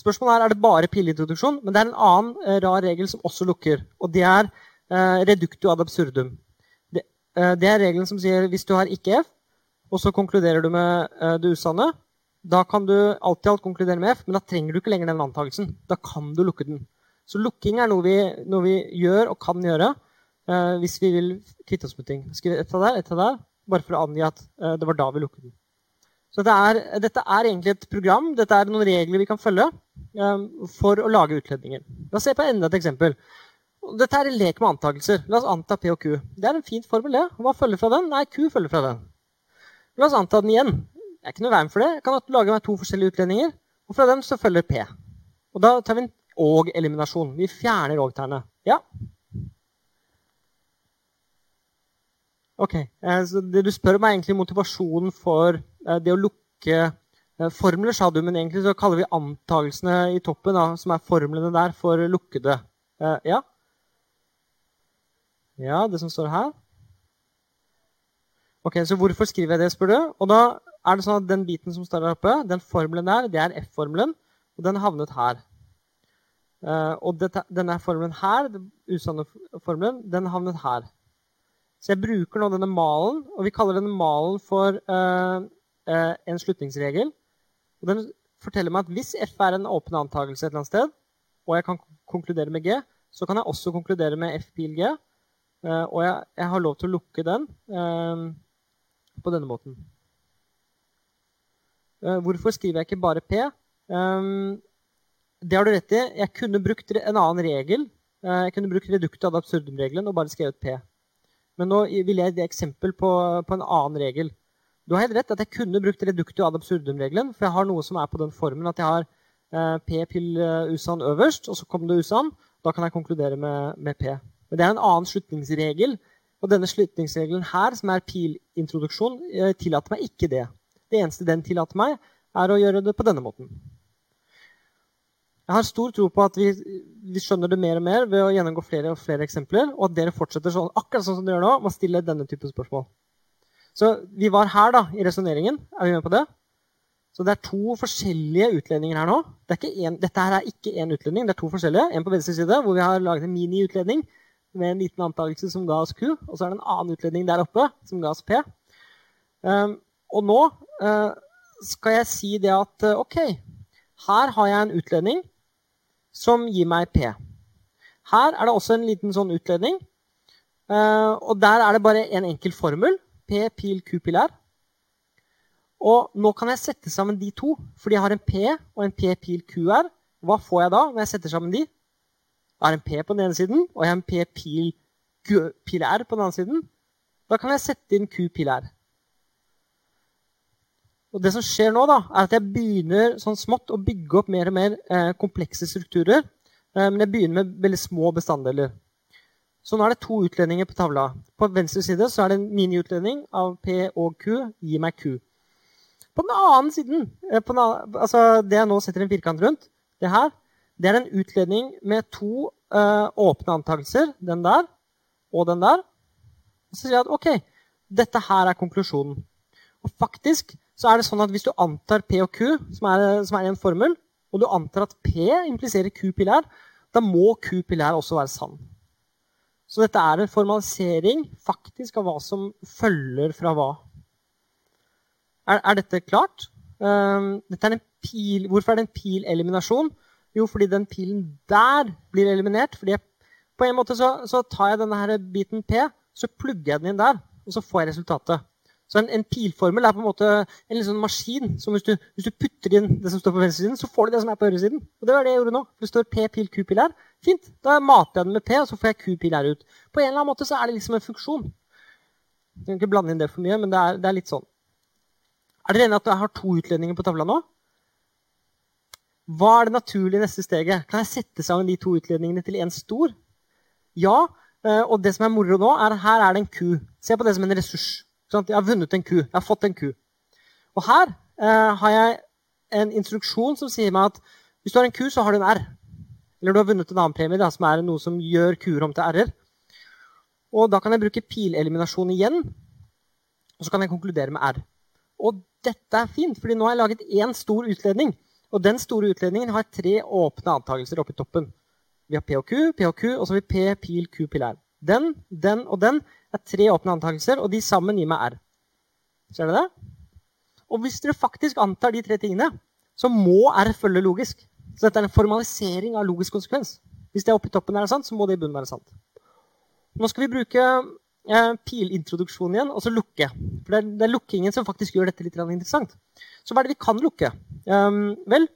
Spørsmålet er er det bare pilleintroduksjon, men det er en annen rar regel som også lukker. Og det er reductio ad absurdum. Eh, det er regelen som sier hvis du har ikke F, og så konkluderer du med eh, det usanne, da kan du alltid alt konkludere med F, men da trenger du ikke lenger den antakelsen. Da kan du lukke den. Så lukking er noe vi, noe vi gjør og kan gjøre eh, hvis vi vil kvitte oss med ting. Skriv et av der, et av der, bare for å angi at det var da vi lukket den. Så dette er, dette er, egentlig et program, dette er noen regler vi kan følge for å lage utledninger. La oss se på enda et eksempel. Dette er lek med antakelser. La oss anta P og Q. Det er en fin formel, det. Hva følger fra den? Nei, Q følger fra den. La oss anta den igjen. Jeg er ikke noe veien for det. Jeg kan lage meg to forskjellige utledninger. Og fra dem så følger P. Og da tar vi en og-eliminasjon. Vi fjerner og-tegnet. Ja. Ok, eh, så det Du spør om, er egentlig motivasjonen for eh, det å lukke eh, formler, sa du, men egentlig så kaller vi antakelsene i toppen, da, som er formlene der, for lukkede. Ja? Ja, det som står her. Ok, Så hvorfor skriver jeg det, spør du? Og da er det sånn at Den biten som står der oppe, den formelen der, det er F-formelen, og den havnet her. Uh, og dette, denne formelen her, den usanne formelen, den havnet her. Så jeg bruker nå denne malen, og vi kaller denne malen for uh, uh, en slutningsregel. Og den forteller meg at hvis F er en åpen antakelse et eller annet sted, og jeg kan konkludere med G, så kan jeg også konkludere med F pil G. Eh, og jeg, jeg, har lov til å lukke den eh, på denne måten. Eh, hvorfor skriver jeg ikke bare P? det har du rett i. Jeg kunne brukt en annen regel. Jeg kunne brukt reduktet ad absurdum-regelen og bare skrevet P. Men nå vil jeg gi et eksempel på, på, en annen regel. Du har helt rett at jeg kunne brukt reduktet ad absurdum-regelen, for jeg har noe som er på den formen at jeg har P pil usan øverst, og så kommer det usan. Da kan jeg konkludere med, med P. Men det er en annen slutningsregel. Og denne slutningsregelen her, som er pilintroduksjon, eh, tillater meg ikke det. Det eneste den tillater meg, er å gjøre det på denne måten. Jeg har stor tro på at vi, vi, skjønner det mer og mer ved å gjennomgå flere og flere eksempler, og at dere fortsetter sånn, akkurat sånn som dere gjør nå, med å stille denne type spørsmål. Så vi var her da, i resonneringen. Er vi med på det? Så det er to forskjellige utledninger her nå. Det en, dette her er ikke én utledning, det er to forskjellige. En på venstre side, hvor vi har laget en mini-utledning med en liten antakelse som ga oss Q. Og så er det en annen utledning der oppe som ga oss P. Um, og nå uh, skal jeg si det at uh, OK, her har jeg en utledning som gir meg P. Her er det også en liten sånn utledning. Uh, og der er det bare en enkel formel. P pil Q pil R. Og nå kan jeg sette sammen de to, fordi jeg har en P og en P pil Q R. Hva får jeg da når jeg setter sammen de? Jeg har en P på den ene siden, og jeg har en P-pil pil R på den andre siden. Da kan jeg sette inn Q-pil R. Og det som skjer nå, da, er at jeg begynner sånn smått å bygge opp mer og mer eh, komplekse strukturer. Eh, men jeg begynner med veldig små bestanddeler. Så nå er det to utledninger på tavla. På venstre side så er det en miniutlending av P og Q. Gi meg Q. På den annen siden, eh, den annen, altså det jeg nå setter en firkant rundt, det her, det er en utledning med to uh, åpne antakelser. Den der og den der. Og så sier jeg at ok, dette her er konklusjonen. Og faktisk så er det sånn at hvis du antar P og Q, som er, som er en formel, og du antar at P impliserer Q pilær, da må Q pilær også være sann. Så dette er en formalisering faktisk av hva som følger fra hva. Er, er dette klart? Um, dette er pil, hvorfor er det en pil-eliminasjon? Jo, fordi den pilen der blir eliminert. fordi jeg, På en måte så, så, tar jeg denne her biten P, så plugger jeg den inn der, og så får jeg resultatet. Så en, en pilformel er på en måte en sånn maskin. som hvis du, hvis du, putter inn det som står på venstresiden, så får du det som er på høyresiden. Og det var det jeg gjorde nå. Det står P, pil, Q, pil her. Fint. Da mater jeg den med P, og så får jeg Q, pil her ut. På en eller annen måte så er det liksom en funksjon. Jeg kan ikke blande inn det for mye, men det er, det er litt sånn. Er dere enige at jeg har to utledninger på tavla nå? Hva er det naturlige neste steget? Kan jeg sette sammen de to utledningene til én stor? Ja. eh, Og det som er moro nå, er at her er det en ku. Se på det som en ressurs. Jeg har vunnet en ku. Jeg har fått en ku. Og her eh, har jeg en instruksjon som sier meg at hvis du har en ku, så har du en R. Eller du har vunnet en annen premie, da, som er noe som gjør kuer om til R-er. Og da kan jeg bruke pileliminasjon igjen, og så kan jeg konkludere med R. Og dette er fint, fordi nå har jeg laget én stor utledning. Og den store utledningen har tre åpne antakelser oppe i toppen. Vi har P og Q, P og Q, og så har vi P, pil, Q, pil, R. Den, den og den er tre åpne antakelser, og de sammen gir meg R. Ser dere det? Og hvis dere faktisk antar de tre tingene, så må R følge logisk. Så dette er en formalisering av logisk konsekvens. Hvis det er oppe i toppen er sant, så må det i bunnen være sant. Nå skal vi bruke pilintroduksjon igjen, og så lukke. For det er, det er, lukkingen som faktisk gjør dette litt interessant. Så hva er det vi kan lukke? Um, vel,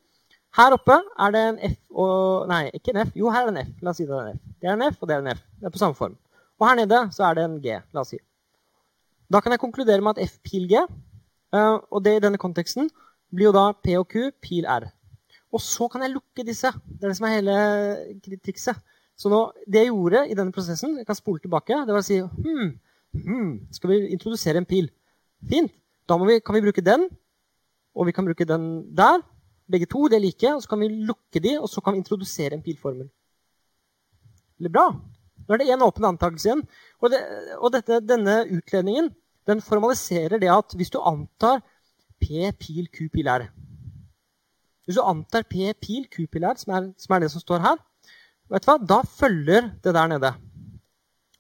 her oppe er det en F og Nei, ikke en F. Jo, her er det en F. La oss si det er en F. Det er en F, og det er en F. Det er på samme form. Og her nede så er det en G. La oss si. Da kan jeg konkludere med at F pil G, uh, og det i denne konteksten, blir jo da P og Q pil R. Og så kan jeg lukke disse. Det er det som er hele trikset. Så nå, det jeg gjorde i denne prosessen, jeg kan spole tilbake, det var å si hmm, hmm, Skal vi introdusere en pil? Fint. Da vi, kan vi bruke den, og vi kan bruke den der. Begge to, det er like. Og så kan vi lukke de, og så kan vi introdusere en pilformel. Veldig bra. Nå er det én åpen antakelse igjen. Og, det, og dette, denne utledningen den formaliserer det at hvis du antar P pil Q pil R Hvis du antar P pil Q pil R, som er, som er det som står her, vet du hva? Da følger det der nede.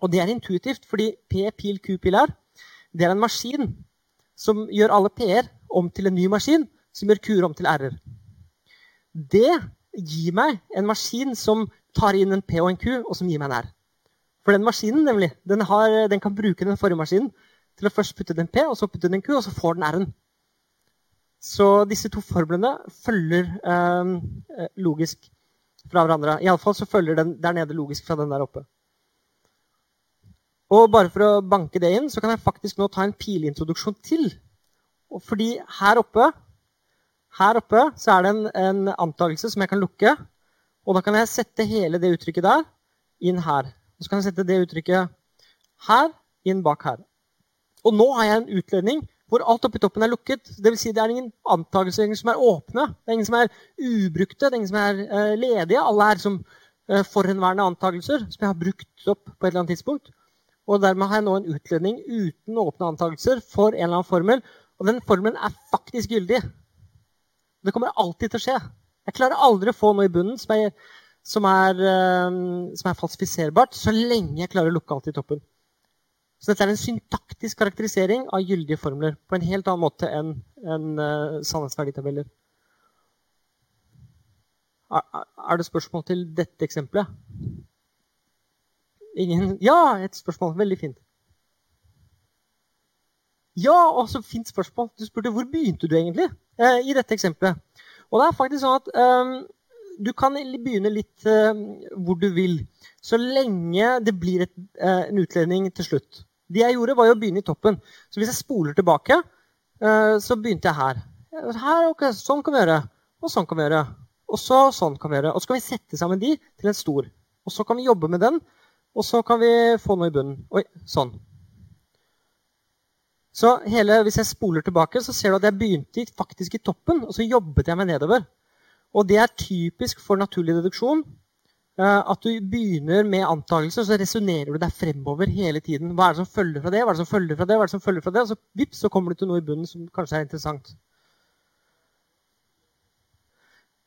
Og det er intuitivt, fordi P, pil, Q, pil, R det er en maskin som gjør alle P-er om til en ny maskin, som gjør Q-er om til R-er. Det gir meg en maskin som tar inn en P og en Q, og som gir meg en R. For den maskinen nemlig, den, har, den kan bruke den forrige maskinen til å først putte den P, og så putte den Q, og så får den R-en. Så disse to formlene følger eh, logisk fra hverandre. Iallfall så følger den der nede logisk fra den der oppe. Og bare for å banke det inn, så kan jeg faktisk nå ta en pilintroduksjon til. Og fordi her oppe, her oppe så er det en, en antakelse som jeg kan lukke. Og da kan jeg sette hele det uttrykket der inn her. Og så kan jeg sette det uttrykket her inn bak her. Og nå har jeg en utledning hvor alt oppi toppen er lukket. Det, vil si det er ingen antakelser som er åpne. Det er ingen som er ubrukte, det er ingen som er uh, ledige. Alle er som uh, forhenværende antakelser som jeg har brukt opp på et eller annet tidspunkt. Og dermed har jeg nå en utledning uten åpne antakelser for en eller annen formel. Og den formelen er faktisk gyldig. Det kommer alltid til å skje. Jeg klarer aldri å få noe i bunnen som er, som er, uh, som er falsifiserbart, så lenge jeg klarer å lukke alt i toppen. Så dette er en syntaktisk karakterisering av gyldige formler på en helt annen måte enn en, uh, sannhetsverditabeller. Er, er, det spørsmål til dette eksempelet? Ingen? Ja, et spørsmål. Veldig fint. Ja, og så fint spørsmål. Du spurte hvor begynte du egentlig uh, i dette eksempelet. Og det er faktisk sånn at um, du kan begynne litt uh, hvor du vil, så lenge det blir et, en utledning til slutt. Det jeg gjorde, var jo å begynne i toppen. Så hvis jeg spoler tilbake, eh, så begynte jeg her. her ok, Sånn kan vi gjøre. Og sånn kan vi gjøre. Og så sånn kan vi gjøre. Og så kan vi sette sammen de til en stor. Og så kan vi jobbe med den, og så kan vi få noe i bunnen. Oi, sånn. Så hele, Hvis jeg spoler tilbake, så ser du at jeg begynte faktisk i toppen, og så jobbet jeg meg nedover. Og det er typisk for naturlig deduksjon. Eh, at du begynner med antakelser, så resonnerer du deg fremover hele tiden. Hva er det som følger fra det? Hva er det som følger fra det? Hva er det som følger fra det? Og så, vips, så kommer du til noe i bunnen som kanskje er interessant.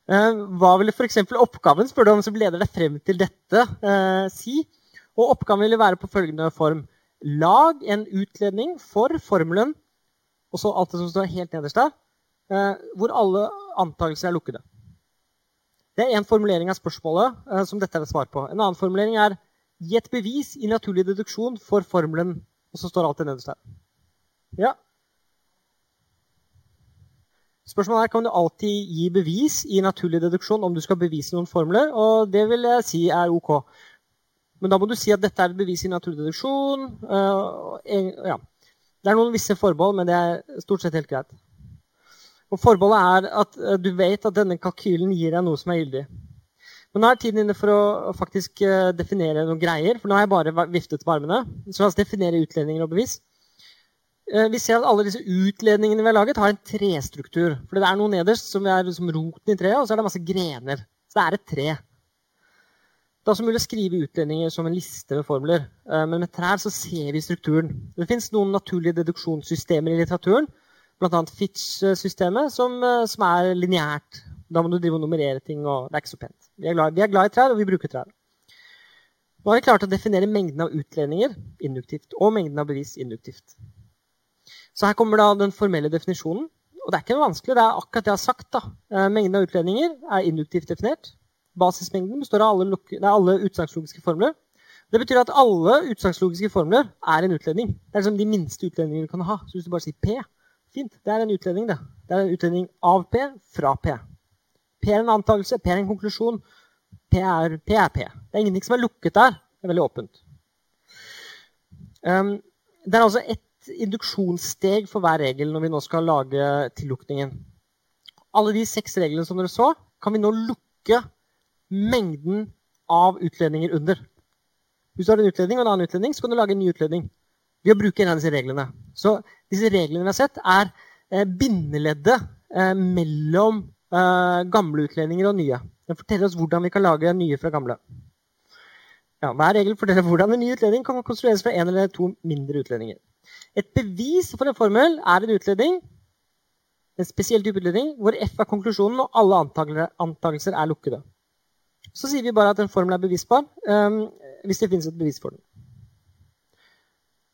Eh, hva ville f.eks. oppgaven spør du om som leder deg frem til dette, eh, si? Og oppgaven ville være på følgende form. Lag en utledning for formelen, og så alt det som står helt nederst der, hvor alle antakelser er lukkede. Det er én formulering av spørsmålet eh, som dette er et svar på. En annen formulering er gi et bevis i naturlig deduksjon for formelen. Og så står alt det nederst her. Ja. Spørsmålet er kan du alltid gi bevis i naturlig deduksjon om du skal bevise noen formler. Og det vil jeg si er ok. Men da må du si at dette er et bevis i naturlig deduksjon. Uh, ja. Det er noen visse forbehold, men det er stort sett helt greit. Og Forbeholdet er at eh, du vet at denne kalkylen gir deg noe som er gyldig. Men nå er tiden inne for å faktisk eh, definere noen greier. For nå har jeg bare viftet på armene. Så la oss definere utledninger og bevis. Eh, vi ser at alle disse utledningene vi har laget, har en trestruktur. For det er noe nederst som er liksom roten i treet, og så er det masse grener. Så det er et tre. Det er også mulig å skrive utledninger som en liste med formler. Men med trær så ser vi strukturen. Det fins noen naturlige deduksjonssystemer i litteraturen bl.a. Fitch-systemet, som, eh, som, er lineært. Da må du drive og nummerere ting, og det er ikke så pent. Vi er, glad, vi er glad i trær, og vi bruker trær. Nå har vi klart å definere mengden av utledninger induktivt og mengden av bevis induktivt. Så her kommer da den formelle definisjonen. Og det er ikke noe vanskelig, det er akkurat det jeg har sagt. da. Eh, mengden av utledninger er induktivt definert. Basismengden består av alle, alle utsagnslogiske formler. Det betyr at alle utsagnslogiske formler er en utledning. Det er liksom de minste utledningene du kan ha. Så hvis du bare sier P, Fint. Det er en utledning, det. Det er en utledning av P fra P. P er en antakelse, P er en konklusjon. P er P. Er P. Det er ingenting som er lukket der. Det er veldig åpent. Um, det er altså ett induksjonssteg for hver regel når vi nå skal lage tillukningen. Alle de seks reglene som dere så, kan vi nå lukke mengden av utledninger under. Hvis du har en utledning og en annen utledning, så kan du lage en ny utledning ved å bruke en av disse reglene. Så disse reglene vi har sett, er eh, bindeleddet eh, mellom eh, gamle utledninger og nye. Den forteller oss hvordan vi kan lage nye fra gamle. Ja, hver regel forteller hvordan en ny utledning kan konstrueres fra en eller to mindre utledninger. Et bevis for en formel er en utledning, en spesiell type utledning, hvor F er konklusjonen og alle antakelser er lukkede. Så sier vi bare at en formel er bevisbar hvis det finnes et bevis for den.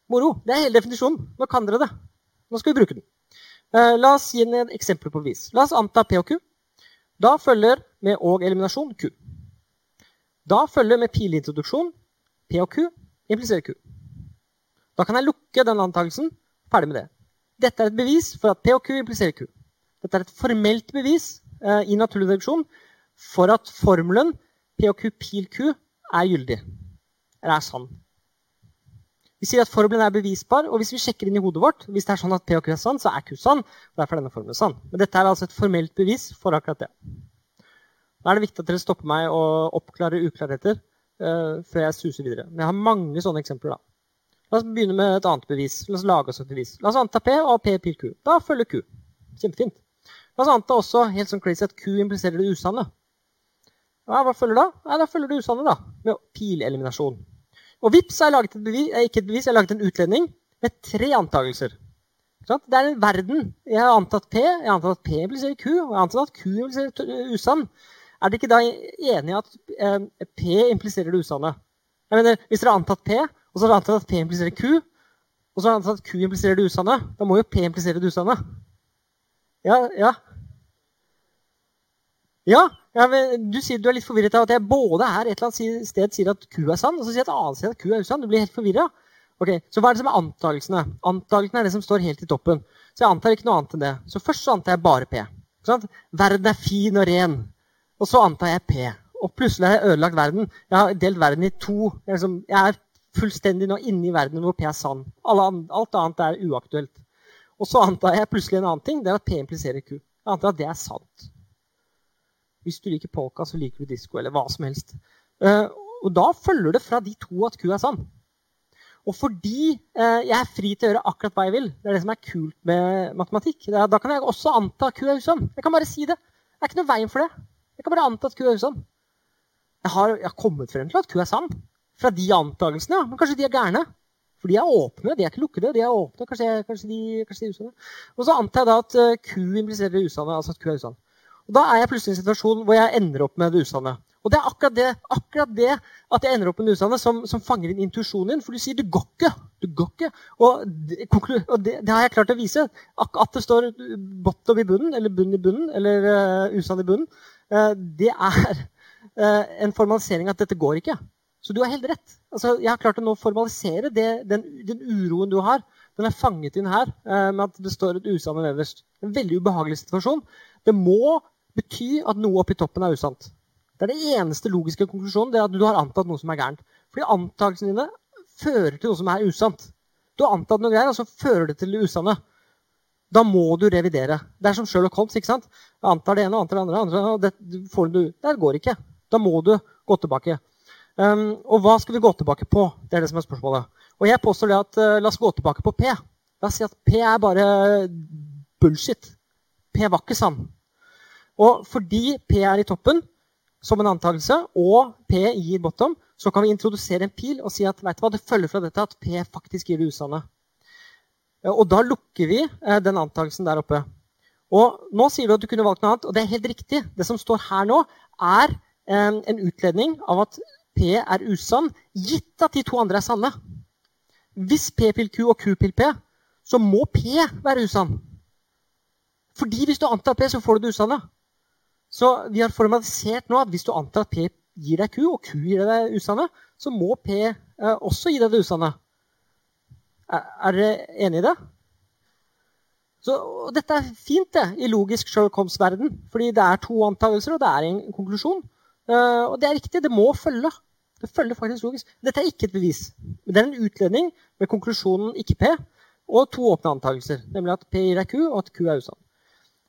Moro. Det er hele definisjonen. Nå kan dere det. Nå skal vi bruke den. Uh, la oss gi den en eksempel på bevis. La oss anta P og Q. Da følger med og eliminasjon Q. Da følger med pilintroduksjon P og Q impliserer Q. Da kan jeg lukke den antakelsen. Ferdig med det. Dette er et bevis for at P og Q impliserer Q. Dette er et formelt bevis eh, i naturlig deduksjon for at formelen P og Q pil Q er gyldig. Eller er sann. Vi sier at formelen er bevisbar, og hvis vi sjekker inn i hodet vårt, hvis det er sånn at P og Q er sann, så er Q sann. og Derfor er denne formelen sann. Men dette er altså et formelt bevis for akkurat det. Da er det viktig at dere stopper meg og oppklarer uklarheter uh, før jeg suser videre. Men jeg har mange sånne eksempler. da. La oss begynne med et annet bevis. La oss lage oss et bevis. La oss anta P og P pil Q. Da følger Q. Kjempefint. La oss anta også helt sånn crazy at Q impliserer det usanne. Hva følger da? Ja, da følger det usanne, da. Med pileliminasjon. Og vips, har jeg laget et bevis, eh, ikke et bevis, jeg laget en utledning med tre antakelser. Det er en verden. Jeg har antatt P, jeg har antatt at P impliserer Q, og jeg har antatt at Q impliserer usann. Er dere ikke da enige at eh, P impliserer det usanne? Jeg mener, Hvis dere har antatt P, og så har dere antatt at P impliserer Q, og så har dere antatt at Q impliserer det usanne, da må jo P implisere det usanne. Ja, ja. Ja, ja, du sier du er litt forvirret av at jeg både her et eller annet sted sier at ku er sann, og så sier jeg et annet sted at ku er usann. Du blir helt forvirra. Okay, så hva er det som er antakelsene? Antakelsene er det som står helt i toppen. Så jeg antar ikke noe annet enn det. Så først så antar jeg bare P. Sånn verden er fin og ren. Og så antar jeg P. Og plutselig har jeg ødelagt verden. Jeg har delt verden i to. Jeg er, liksom, jeg er fullstendig nå inne i verden hvor P er sann. alt annet er uaktuelt. Og så antar jeg plutselig en annen ting. Det er at P impliserer Q. Jeg antar at det er sant. Hvis du liker polka, så liker du disko, eller hva som helst. Uh, og da følger det fra de to at Q er sann. Og fordi uh, jeg er fri til å gjøre akkurat hva jeg vil, det er det som er kult med matematikk, da kan jeg også anta at Q er usann. Jeg kan bare si det. Det er ikke noe veien for det. Jeg kan bare anta at Q er usann. Jeg har, jeg har kommet frem til at Q er sann. Fra de antakelsene, ja. Men kanskje de er gærne. For de er åpne, de er ikke lukkede. de er åpne, Kanskje, kanskje de, kanskje de er usanne. Og så antar jeg da at uh, Q impliserer usanne. altså at Q er usann. Og Da er jeg plutselig i en situasjon hvor jeg ender opp med det usanne. Og det er akkurat det, akkurat det at jeg ender opp med det usanne, som, som fanger inn intuisjonen din. For du sier 'det går ikke'. Det går ikke. Og, det, og det, det, har jeg klart å vise. At det står 'bottom i bunnen', eller 'bunn i bunnen', eller uh, usann i bunnen, uh, det er uh, en formalisering at dette går ikke. Så du har helt rett. Altså, jeg har klart å nå formalisere det, den, den, uroen du har. Den er fanget inn her med at det står et usanne nederst. En veldig ubehagelig situasjon. Det må betyr at noe oppi toppen er usant. Det er det eneste logiske konklusjonen. det er at Du har antatt noe som er gærent. Fordi antakelsene dine fører til noe som er usant. Du har antatt noe greier, og så fører det til det usanne. da må du revidere. Det er som Sherlock Holmes. ikke sant? Jeg antar det ene, antar det andre, andre og det, får du, det går ikke. Da må du gå tilbake. Um, og hva skal vi gå tilbake på? Det er det som er spørsmålet. Og jeg påstår det at uh, la oss gå tilbake på P. La oss si at P er bare bullshit. P var ikke sann. Og fordi P er i toppen, som en antakelse, og P gir bottom, så kan vi introdusere en pil og si at hva, det følger fra dette at P faktisk gir det usanne. Og da lukker vi eh, den antakelsen der oppe. Og nå sier du at du kunne valgt noe annet, og det er helt riktig. Det som står her nå, er eh, en utledning av at P er usann, gitt at de to andre er sanne. Hvis P pil Q og Q pil P, så må P være usann. Fordi hvis du antar P, så får du det usanne. Så vi har formalisert nå at hvis du antar at P gir deg Q, og Q gir deg usanne, så må P eh, også gi deg det usanne. Er, er dere enig i det? Så, dette er fint det, i logisk Sherlock. Fordi det er to antakelser, og det er en konklusjon. Uh, og det er riktig. Det må følge. Det følger faktisk logisk. Dette er ikke et bevis. Men Det er en utledning med konklusjonen ikke P og to åpne antakelser. Nemlig at P gir deg Q, og at Q er usann.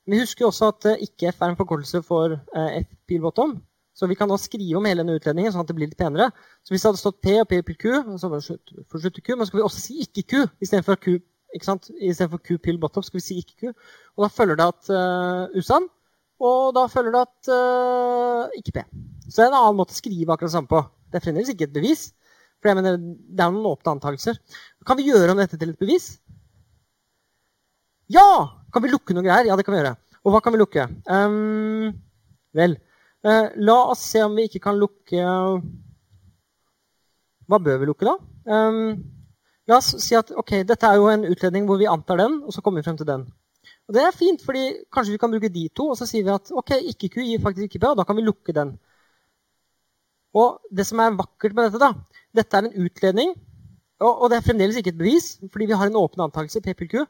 Vi husker også at uh, ikke F er en forkortelse for uh, F pil bottom. Så vi kan da skrive om hele denne utledningen sånn at det blir litt penere. Så hvis det hadde stått P og P pil Q, så var det for slutt Q, men så skal vi også si ikke Q istedenfor Q. ikke Q pill bottom skal vi si ikke Q. Og da følger det at uh, usann, og da følger det at uh, ikke P. Så det er en annen måte å skrive akkurat det samme på. Det er fremdeles ikke et bevis. For jeg mener, det er noen åpne antakelser. Kan vi gjøre om dette til et bevis? Ja! Kan vi lukke noe greier? Ja, det kan vi gjøre. Og hva kan vi lukke? Um, vel, uh, la oss se om vi ikke kan lukke Hva bør vi lukke, da? Um, la oss si at ok, dette er jo en utledning hvor vi antar den, og så kommer vi frem til den. Og Det er fint, fordi kanskje vi kan bruke de to, og så sier vi at ok, ikke-Q gir faktisk ikke P, og da kan vi lukke den. Og det som er vakkert med dette, da, dette er en utledning, og, og det er fremdeles ikke et bevis, fordi vi har en åpen antakelse, P pil Q.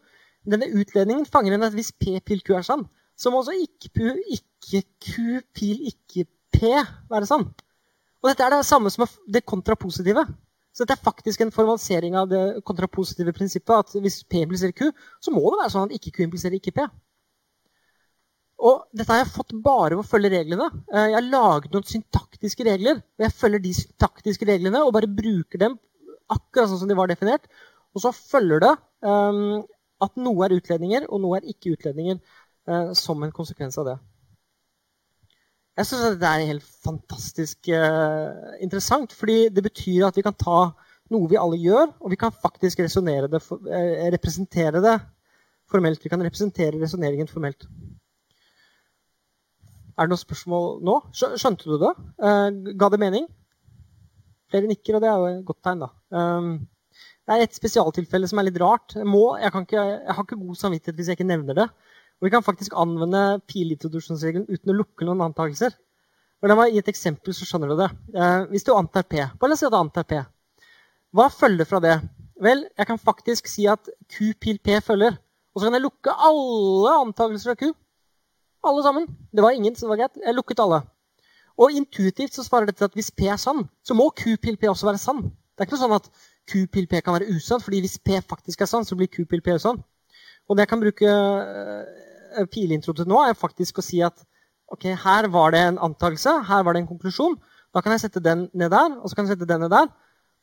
Denne utledningen fanger inn at hvis P pil Q er sann, så må også ikke, ikke Q, pil, ikke P være sann. Og dette er det samme som det kontrapositive. Så dette er faktisk en formalisering av det kontrapositive prinsippet. at Hvis P impliserer Q, så må det være sånn at ikke Q impliserer ikke P. Og dette har jeg fått bare ved å følge reglene. Eh, jeg har laget noen syntaktiske regler. og Jeg følger de syntaktiske reglene og bare bruker dem akkurat sånn som de var definert. Og så følger det um, at noe er utledninger, og noe er ikke utledninger. Eh, som en konsekvens av det. Jeg syns det er helt fantastisk eh, interessant, fordi det betyr at vi kan ta noe vi alle gjør, og vi kan faktisk det, uh, representere det formelt. Vi kan representere resonneringen formelt. Er det noen spørsmål nå? Skjønte du det? Uh, ga det mening? Flere nikker, og det er jo et godt tegn, da. Det er et spesialtilfelle som er litt rart. Jeg, må, jeg, ikke, jeg har ikke god samvittighet hvis jeg ikke nevner det. Og vi kan faktisk anvende pilintroduksjonsregelen uten å lukke noen antakelser. La meg gi et eksempel, så skjønner du det. Eh, hvis du antar P, bare la oss si at du antar P. Hva følger fra det? Vel, jeg kan faktisk si at Q pil P følger. Og så kan jeg lukke alle antakelser av Q. Alle sammen. Det var ingen, så det var greit. Jeg lukket alle. Og intuitivt så svarer dette at hvis P er sann, så må Q pil P også være sann. Det er ikke noe sånn at Q pil P kan være usann, fordi hvis P faktisk er sann, så blir Q pil P usann. Og det jeg kan bruke Eh, pilintro til nå er faktisk å si at ok, her var det en antakelse, her var det en konklusjon. Da kan jeg sette den ned der, og så kan jeg sette den ned der.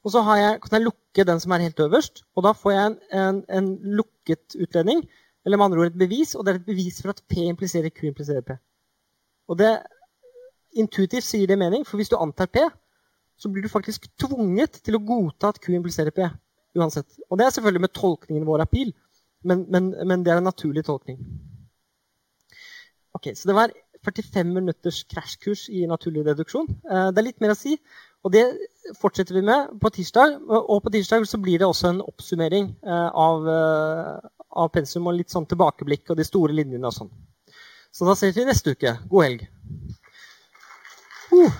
Og så jeg, kan jeg lukke den som er helt øverst, og da får jeg en, en, en, lukket utledning. Eller med andre ord et bevis, og det er et bevis for at P impliserer Q impliserer P. Og det Intuitivt sier det mening, for hvis du antar P, så blir du faktisk tvunget til å godta at Q impliserer P. uansett. Og det er selvfølgelig med tolkningen vår av pil, men, men, men det er en naturlig tolkning. Ok, Så det var 45 minutters krasjkurs i naturlig deduksjon. Eh, det er litt mer å si, og det fortsetter vi med på tirsdag. Og på tirsdag så blir det også en oppsummering eh, av, eh, av pensum og litt sånn tilbakeblikk og de store linjene og sånn. Så da ses vi neste uke. God helg. Uh.